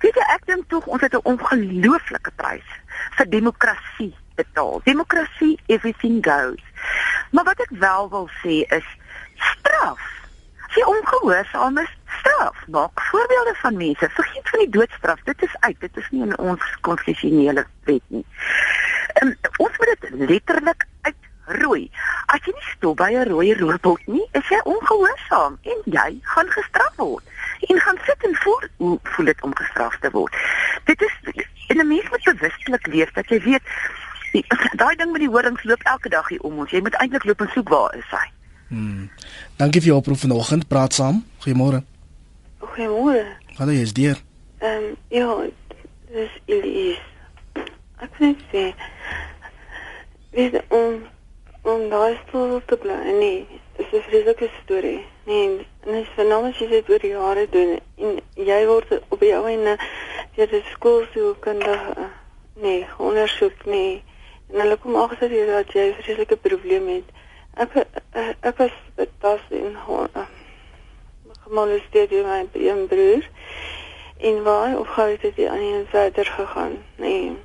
weet jy ek dink tog ons het 'n ongelooflike prys vir demokrasie betaal. Demokrasie everything goes. Maar wat ek wel wil sê is straf. Sy ongehoorsaam is straf. Maak voorbeelde van mense. Vergeet van die doodstraf. Dit is uit. Dit is nie in ons konstitusionele wet nie. Um, ons moet dit letterlik uitrooi. As jy nie stop by 'n rooi robot nie, is jy ongehoorsaam en jy gaan gestraf word. En gaan sit en voel hoe voel dit om gestraf te word. Dit is in 'n mens moet bewustelik leef dat jy weet daai ding met die horings loop elke dag hier om ons. Jy moet eintlik loop en soek waar is hy. Hmm. Dankie vir jou oproep vanoggend. Praat saam. Goeiemôre. Goeiemôre. Hallo, jy's deur. Ehm um, ja, dis Elise. Ek net sê weet om om daai stoel te bly. Nee, dis 'n vreeslike storie. Nee, en dis vernoem as jy dit oor jare doen en jy word op jou en jy het skool so kundige nee, ondersoek nee. En hulle kom agter dat jy 'n vreeslike probleem het. Ek ek, ek was betas in uh, gemolesteer deur my een broer. En waar opgehou het hy aan die verder gegaan nee.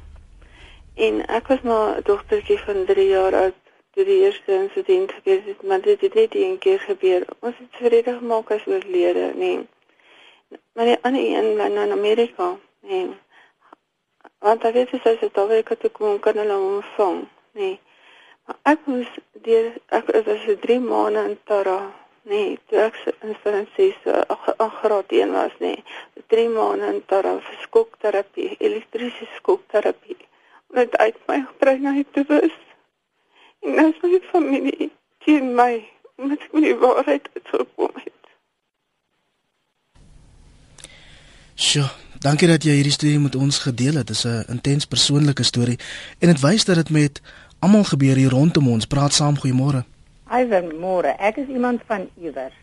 En ek was maar 'n dogtertjie van 3 jaar oud toe die eerste insident gebeur het maar dit het net een keer gebeur. Ons het vrede gemaak as oorlede nee. Maar die ander een was in Amerika nee. Want daar weet jy sy het alweer toe kom kan hulle hom vang nee. Maar ek was deur ek was vir 3 maande in Tara Nee, toe ek in Fransies aan graad 1 was, nee. 3 maande in vir skokterapie, elektriese skokterapie. En dit uit my gebring na die bewus. En nou is my familie teen my, omdat ek die waarheid uitgekom het. Sjoe, dankie dat jy hierdie storie met ons gedeel het. Dit is 'n intens persoonlike storie en dit wys dat dit met almal gebeur hier rondom ons. Praat saam, goeiemôre. Iwer môre. Ek is iemand van iewers.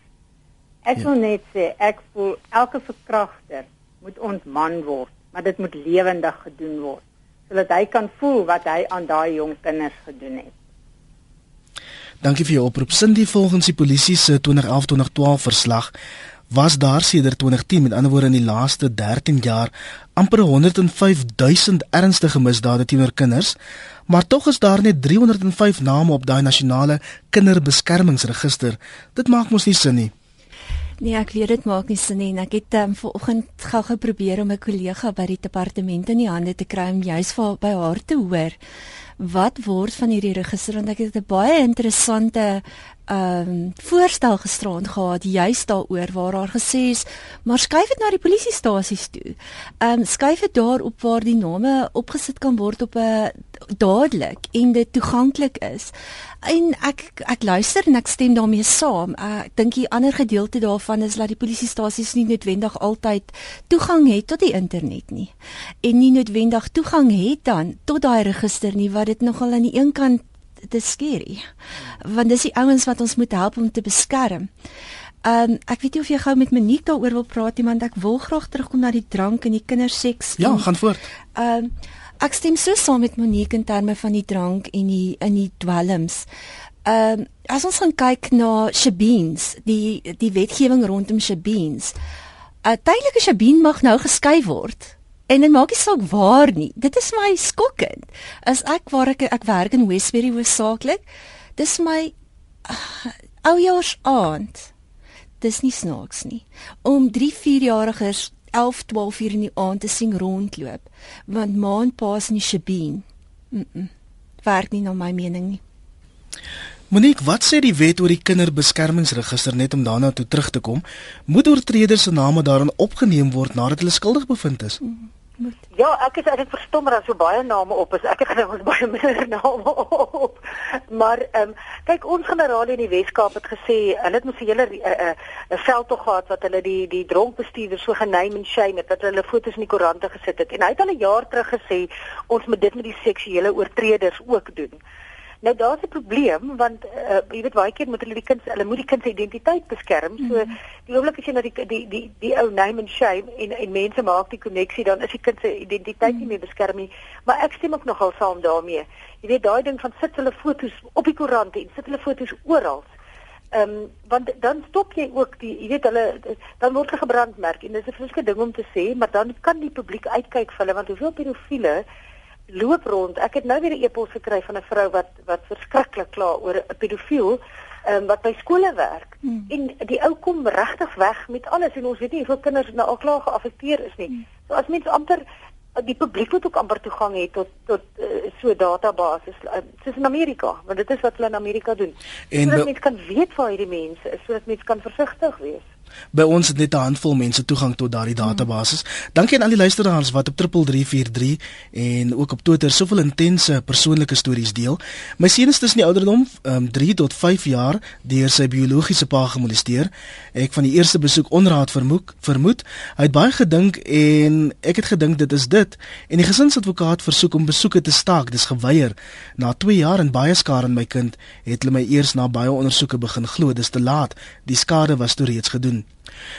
Ek ja. wil net sê ek voel elke verkragter moet ontman word, maar dit moet lewendig gedoen word sodat hy kan voel wat hy aan daai jong kinders gedoen het. Dankie vir jou oproep. Cindy volgens die polisie se 2011-2012 verslag was daar sedert 2010 met ander woorde in die laaste 13 jaar amper 105 000 ernstige misdade teenoor kinders maar tog is daar net 305 name op daai nasionale kinderbeskermingsregister. Dit maak mos nie sin nie. Nee, ek weet dit maak nie sin nie. Ek het um, vanoggend gou geprobeer om 'n kollega by die departement in die hande te kry om juis vir by haar te hoor wat word van hierdie register want ek het 'n baie interessante ehm um, voorstel gisterand gehad juis daaroor waar haar gesê is maar skuif dit na die polisiestasies toe. Ehm um, skuif dit daar op waar die name opgesit kan word op 'n dadelik en dit toeganklik is. En ek ek luister en ek stem daarmee saam. Ek dink die ander gedeelte daarvan is dat die polisiestasies nie noodwendig altyd toegang het tot die internet nie en nie noodwendig toegang het dan tot daai register nie wat dit nogal aan die een kant dit is skerry. Want dis die ouens wat ons moet help om te beskerm. Ehm um, ek weet nie of jy gou met Monique daaroor wil praat nie, want ek wil graag terugkom na die drank en die kinderseks. Ja, gaan voort. Ehm um, ek stem so saam met Monique in terme van die drank en die in die dwelms. Ehm um, as ons gaan kyk na shebeens, die die wetgewing rondom shebeens. 'n uh, Tydelike shebeen mag nou geskei word. En dit maak nie saak waar nie. Dit is my skokkend. As ek waar ek ek werk in Westbury hoofsaaklik, dis my uh, oujaars aand. Dis nie snaaks nie. Om 3, 4 jariges 11, 12 uur in die aand te sien rondloop, want ma en pa is nie Shabeen. Mm. -mm. Werk nie na my mening nie. Monique, wat sê die wet oor die kinderbeskermingsregister net om daarna toe terug te kom? Moet oortreders se name daarin opgeneem word nadat hulle skuldig bevind is? Mm moet. Ja, ek is is verstom dat so baie name op is. Ek het gedink ons baie minder name op. Maar ehm um, kyk ons generaal in die Weskaap het gesê hulle het mos 'n hele 'n uh, uh, uh, veldtog gehad wat hulle die die dronkbestuurders so gename en shame het dat hulle fotos in die koerante gesit het. En hy het al 'n jaar terug gesê ons moet dit met die seksuele oortreders ook doen. Nou daar's 'n probleem want uh, jy weet baie keer moet hulle die kind hulle moet die kind se identiteit beskerm. So mm -hmm. die oomblik as jy na die die die die ou name and shame en en mense maak die koneksie dan is die kind se identiteit mm -hmm. nie meer beskerm nie. Maar ek stem ook nogal saam daarmee. Jy weet daai ding van sit hulle fotos op die koerante en sit hulle fotos oral. Ehm um, want dan stop jy ook die jy weet hulle dan word hulle gebrandmerk en dis 'n vreeslike ding om te sê, maar dan kan die publiek uitkyk vir hulle want hoeveel pedofiele loop rond. Ek het nou weer 'n e-pos gekry van 'n vrou wat wat verskriklik kla oor 'n pedofiel um, wat by skole werk. Hmm. En die ou kom regtig weg met alles en ons weet nie hoeveel kinders nou al klaar geaffekteer is nie. Hmm. So as mense amper die publiek moet ook amper toegang hê tot tot uh, so databasis uh, soos in Amerika, want dit is wat hulle in Amerika doen. En sodat mense kan weet waar hierdie mense is, sodat mense kan versigtig wees. By ons het net 'n handvol mense toegang tot daardie database. Hmm. Dankie aan al die luisteraars wat op 3343 en ook op Twitter soveel intense persoonlike stories deel. My seun is tussen die ouderdom um, 3 tot 5 jaar deur sy biologiese pa gemolesteer. Ek van die eerste besoek onraad vermoed, vermoed. Hy het baie gedink en ek het gedink dit is dit en die gesinsadvokaat versoek om besoeke te staak. Dis geweier. Na 2 jaar en baie skade aan my kind het hulle my eers na baie ondersoeke begin glo. Dis te laat. Die skade was toe reeds gedoen.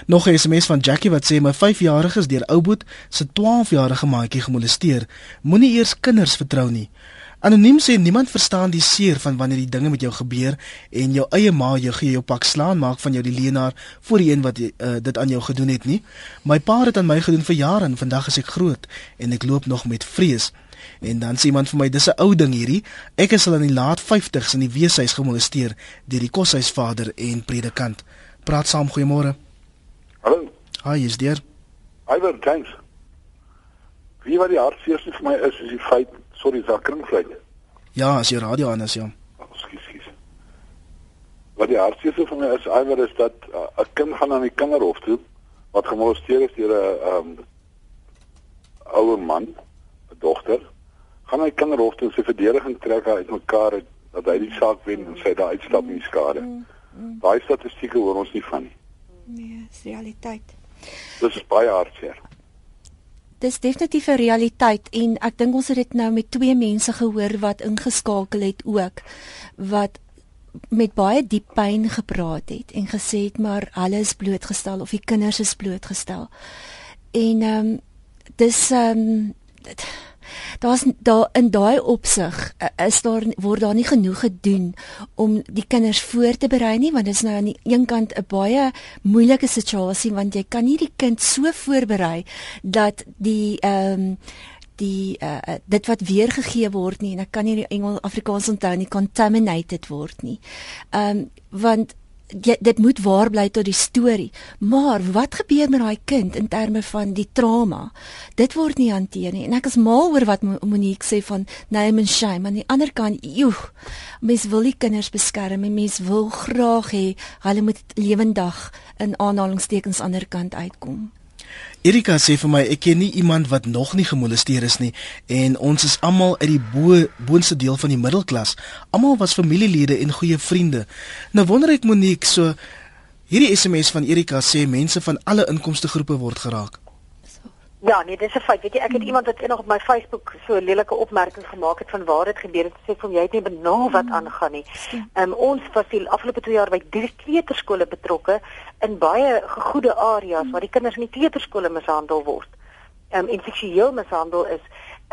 Nog 'n SMS van Jackie wat sê my 5-jarige is deur Ouboet se 12-jarige maatjie gemolesteer. Moenie eers kinders vertrou nie. Anoniem sê niemand verstaan die seer van wanneer die dinge met jou gebeur en jou eie ma jou gee jou pak slaan maak van jou die leenaar voor die een wat uh, dit aan jou gedoen het nie. My pa het aan my gedoen vir jare en vandag is ek groot en ek loop nog met vrees. En dan sê iemand vir my dis 'n ou ding hierdie. Ek is al in die laat 50's in die weeshuis gemolesteer deur die koshuisvader en predikant. Praat saam goeiemôre. Hallo. Hi, is dit? Iver, thanks. Wie wat die hartseerste vir my is, is die feit, sorry, dis kringvlieg. Ja, as jy radio aan is, ja. Ekskuus, ekskuus. Wat die hartseerste vir my is, Iver, is dat uh, 'n uh, kind gaan aan die kinderhof toe wat gemolesteer is deur 'n um ouer man, 'n dogter, gaan hy kinderhof toe sy verdediging trek uit mekaar dat hy die saak wen en sy daai uitstap in die skade. Mm, mm. Daai statistieke hoor ons nie van nie. Nee, dis realiteit. Dis baie hartseer. Dis definitief 'n realiteit en ek dink ons het dit nou met twee mense gehoor wat ingeskakel het ook wat met baie diep pyn gepraat het en gesê het maar hulle is blootgestel of die kinders is blootgestel. En ehm um, dis ehm um, daar's daar in daai opsig eh, is daar word daar nie genoeg gedoen om die kinders voor te berei nie want dit is nou aan die een kant 'n baie moeilike situasie want jy kan nie die kind so voorberei dat die ehm um, die uh, dit wat weergegee word nie en ek kan nie die Engels Afrikaans onthou nie contaminated word nie. Ehm um, want jy, dit moet waar bly tot die storie. Maar wat gebeur met daai kind in terme van die trauma? Dit word nie hanteer nie. En ek is mal oor wat Monique sê van name and shame. Aan die ander kant, joe, mens wil die kinders beskerm en mens wil graag hê hulle moet lewendig in aanhalingstekens aan die ander kant uitkom. Erika sê vir my ek ken nie iemand wat nog nie gemolesteer is nie en ons is almal uit die bo boonste deel van die middelklas. Almal was familielede en goeie vriende. Nou wonder ek Monique, so hierdie SMS van Erika sê mense van alle inkomste groepe word geraak. Ja, nee, dis 'n feit. Weet jy, ek het hmm. iemand wat eendag op my Facebook so 'n lelike opmerking gemaak het van waar dit gebeur het. Sê vir jy het nie benul wat hmm. aangaan nie. Ehm um, ons was die afgelope 2 jaar by drie kleuterskole betrokke in baie gegoede areas hmm. waar die kinders in die kleuterskole mishandel word. Ehm um, en seksueel mishandel is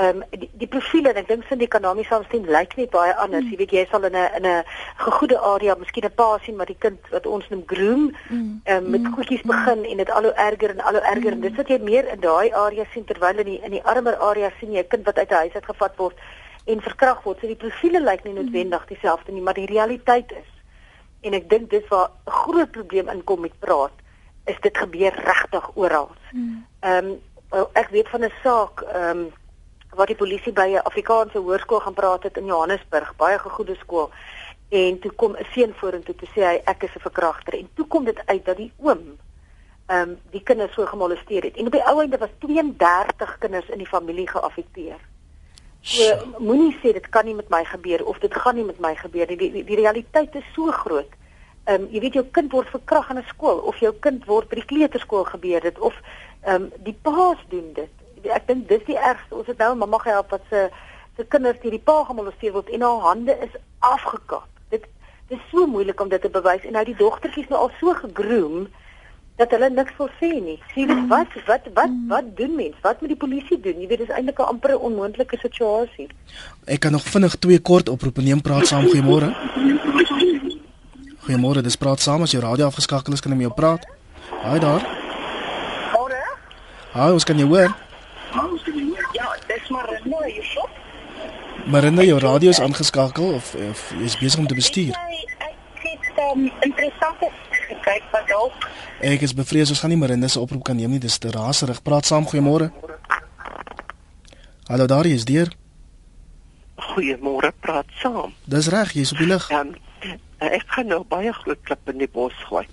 ehm um, die, die profile en ek dink sin die kanamie saamstem lyk net baie anders. Mm. Jy weet jy sal in 'n in 'n gegoede area miskien 'n pa sien maar die kind wat ons noem groom mm. ehm um, met mm. goedjies begin en dit al hoe erger en al hoe erger mm. en dit wat jy meer in daai area sien terwyl in die in die armer area sien jy 'n kind wat uit 'n huis uit gevat word en verkragt word. So die profile lyk nie noodwendig dieselfde nie, maar die realiteit is en ek dink dis waar 'n groot probleem inkom met praat is dit gebeur regtig oral. Ehm um, ek weet van 'n saak ehm um, wat die polisie by 'n Afrikaanse hoërskool gaan praat het in Johannesburg, baie gegoede skool. En toe kom 'n seun vorentoe te sê hy ek is 'n verkragter en toe kom dit uit dat die oom ehm um, die kinders so gemolesteer het. En op die ou einde was 32 kinders in die familie geaffekteer. So moenie sê dit kan nie met my gebeur of dit gaan nie met my gebeur nie. Die, die, die realiteit is so groot. Ehm um, jy weet jou kind word verkragt in 'n skool of jou kind word by die kleuterskool gebeur dit of ehm um, die paas doen dit ek dink dis die ergste. Ons het nou mamma gehelp wat se se kinders deur die pa gemolesteer word en haar hande is afgekap. Dit dis so moeilik om dit te bewys en nou die dogtertjies nou al so gegroom dat hulle niks wil sê nie. Sien jy wat wat wat wat doen mens? Wat moet die polisie doen? Jy weet dis eintlik 'n amper onmoontlike situasie. Ek kan nog vinnig twee kort oproepe neem praat saam goeiemôre. Goeiemôre, dis praat saam as jou radio afgeskakel is kan ek met jou praat. Haai daar. Môre? Haai, ons kan jou hoor. Ja, dis Marinda hierso. Marinda, jou radio is aangeskakel of of jy is besig om te bestuur? Ek het um, interessante kyk wat dalk. Ek is bevrees ons gaan nie Marinda se oproep kan neem nie. Dis te raserig. Praat saam, goeiemôre. Hallo daar, jy's deur. Goeiemôre, praat saam. Dis reg, jy's op die lug. Ja, ek gaan nou baie groot klip in die bos gooi.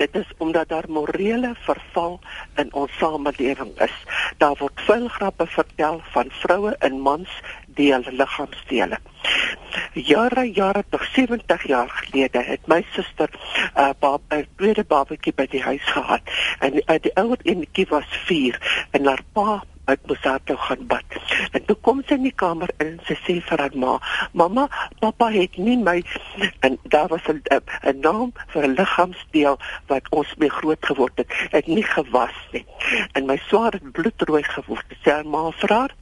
Dit is omdat daar morele verval in ons samelewing is. Daar word veel grappe vertel van vroue en mans deel liggaamsdele. Jare jare tot 70 jaar gelede het my suster 'n uh, bab 'n tweede babatjie by die huis gehad en uh, die ouer enetjie was 4 en haar pa ek moes haar toe gaan bad. En toe kom sy in die kamer in en sy sê vir haar ma: "Mamma, pappa het nie my en daar was 'n 'n naam vir 'n liggaamsdeel wat ons mee groot geword het, het nie gewas nie." En my swaar het bloedrooi geword. Sy haar ma vir haar: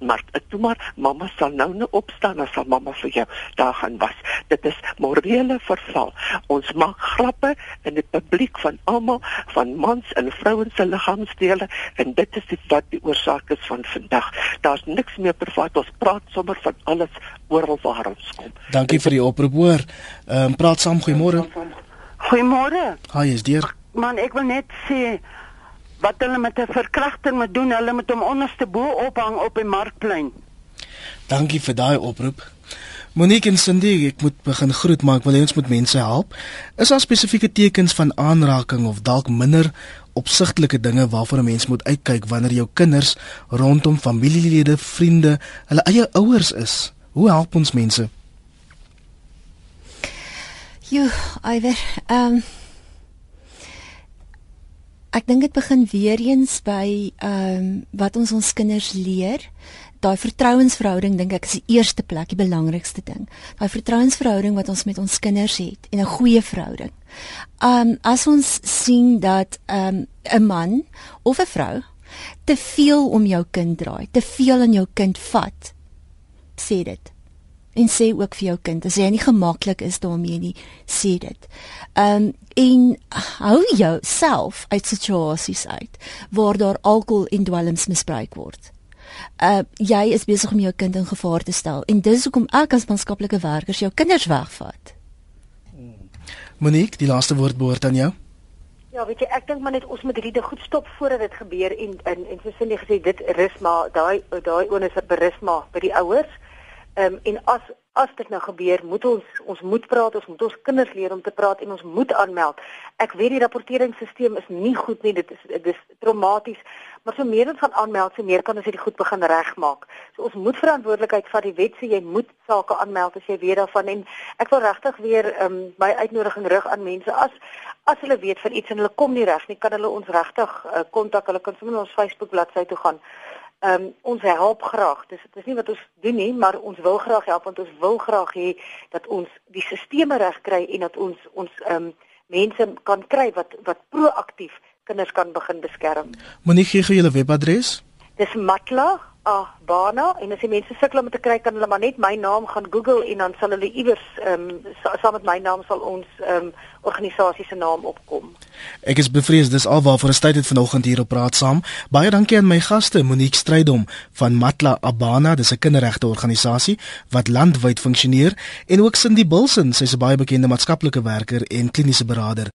Maar toe maar mamma sal nou nou opstaan en sal mamma vir jou daar gaan was. Dit is morele verval. Ons maak grappe in die publiek van almal van mans en vrouens se liggaamsdele en dit is die, wat die oorsaak is van vandag. Daar's niks meer privaat. Ons praat sommer van alles oral waar ons kom. Dankie vir die oproep hoor. Ehm um, praat saam goeiemôre. Goeiemôre. Haai, is deur. Man, ek wil net sê wat hulle met 'n verkrachting moet doen, hulle moet hom onderste bo ophang op die markplein. Dankie vir daai oproep. Monique en Cindy, ek moet begin groet, maar ek wil hê ons moet mense help. Is daar spesifieke tekens van aanraking of dalk minder opsigtelike dinge waarvoor 'n mens moet uitkyk wanneer jou kinders rondom familielede, vriende, hulle eie ouers is? Hoe help ons mense? Jo, Iwer, ehm um Ek dink dit begin weer eens by ehm um, wat ons ons kinders leer. Daai vertrouensverhouding dink ek is die eerste plek, die belangrikste ding. Daai vertrouensverhouding wat ons met ons kinders het en 'n goeie verhouding. Ehm um, as ons sien dat ehm um, 'n man of 'n vrou te veel om jou kind draai, te veel aan jou kind vat, sê dit en sê ook vir jou kind as jy nie gemaklik is daarmee nie sê dit. Ehm um, en hou jou self uit situasies uit waar daar alkohol en dwelms misbruik word. Uh jy is besig om jou kind in gevaar te stel en dis hoekom ek as maatskaplike werkers jou kinders wegvat. Monique, die laaste woord behoort aan jou. Ja, weet jy, ek dink maar net ons moet hierdie goed stop voordat dit gebeur en en en soos hulle gesê dit rus maar daai daai onus berus maar by die ouers Ehm um, en as as dit nou gebeur, moet ons ons moet praat, ons moet ons kinders leer om te praat en ons moet aanmeld. Ek weet die rapporteringsstelsel is nie goed nie, dit is dit is traumaties, maar so meer ons gaan aanmeld, so meer kan ons dit goed begin regmaak. So ons moet verantwoordelikheid vat. Die wet sê jy moet sake aanmeld as jy weet daarvan en ek wil regtig weer ehm um, my uitnodiging rig aan mense as as hulle weet van iets en hulle kom nie reg nie, kan hulle ons regtig eh, kontak. Uh, hulle kan sommer na ons Facebook bladsy toe gaan. Ehm um, ons help graag. Dis dit is nie wat ons doen nie, maar ons wil graag help want ons wil graag hê dat ons die stelsels reg kry en dat ons ons ehm um, mense kan kry wat wat proaktief kinders kan begin beskerm. Monique gee gou julle webadres. Dis Matla Ah, Bana en as die mense sukkel om te kry kan hulle maar net my naam gaan Google en dan sal hulle iewers ehm um, saam met my naam sal ons ehm um, organisasie se naam opkom. Ek is bevrees dis alwaarvoor ons tyd het vanoggend hier op praat saam. Baie dankie aan my gaste Monique Strydom van Matla Abana, dis 'n kinderregte organisasie wat landwyd funksioneer en ook Cindy Bilson, sy's 'n baie bekende maatskaplike werker en kliniese beraader.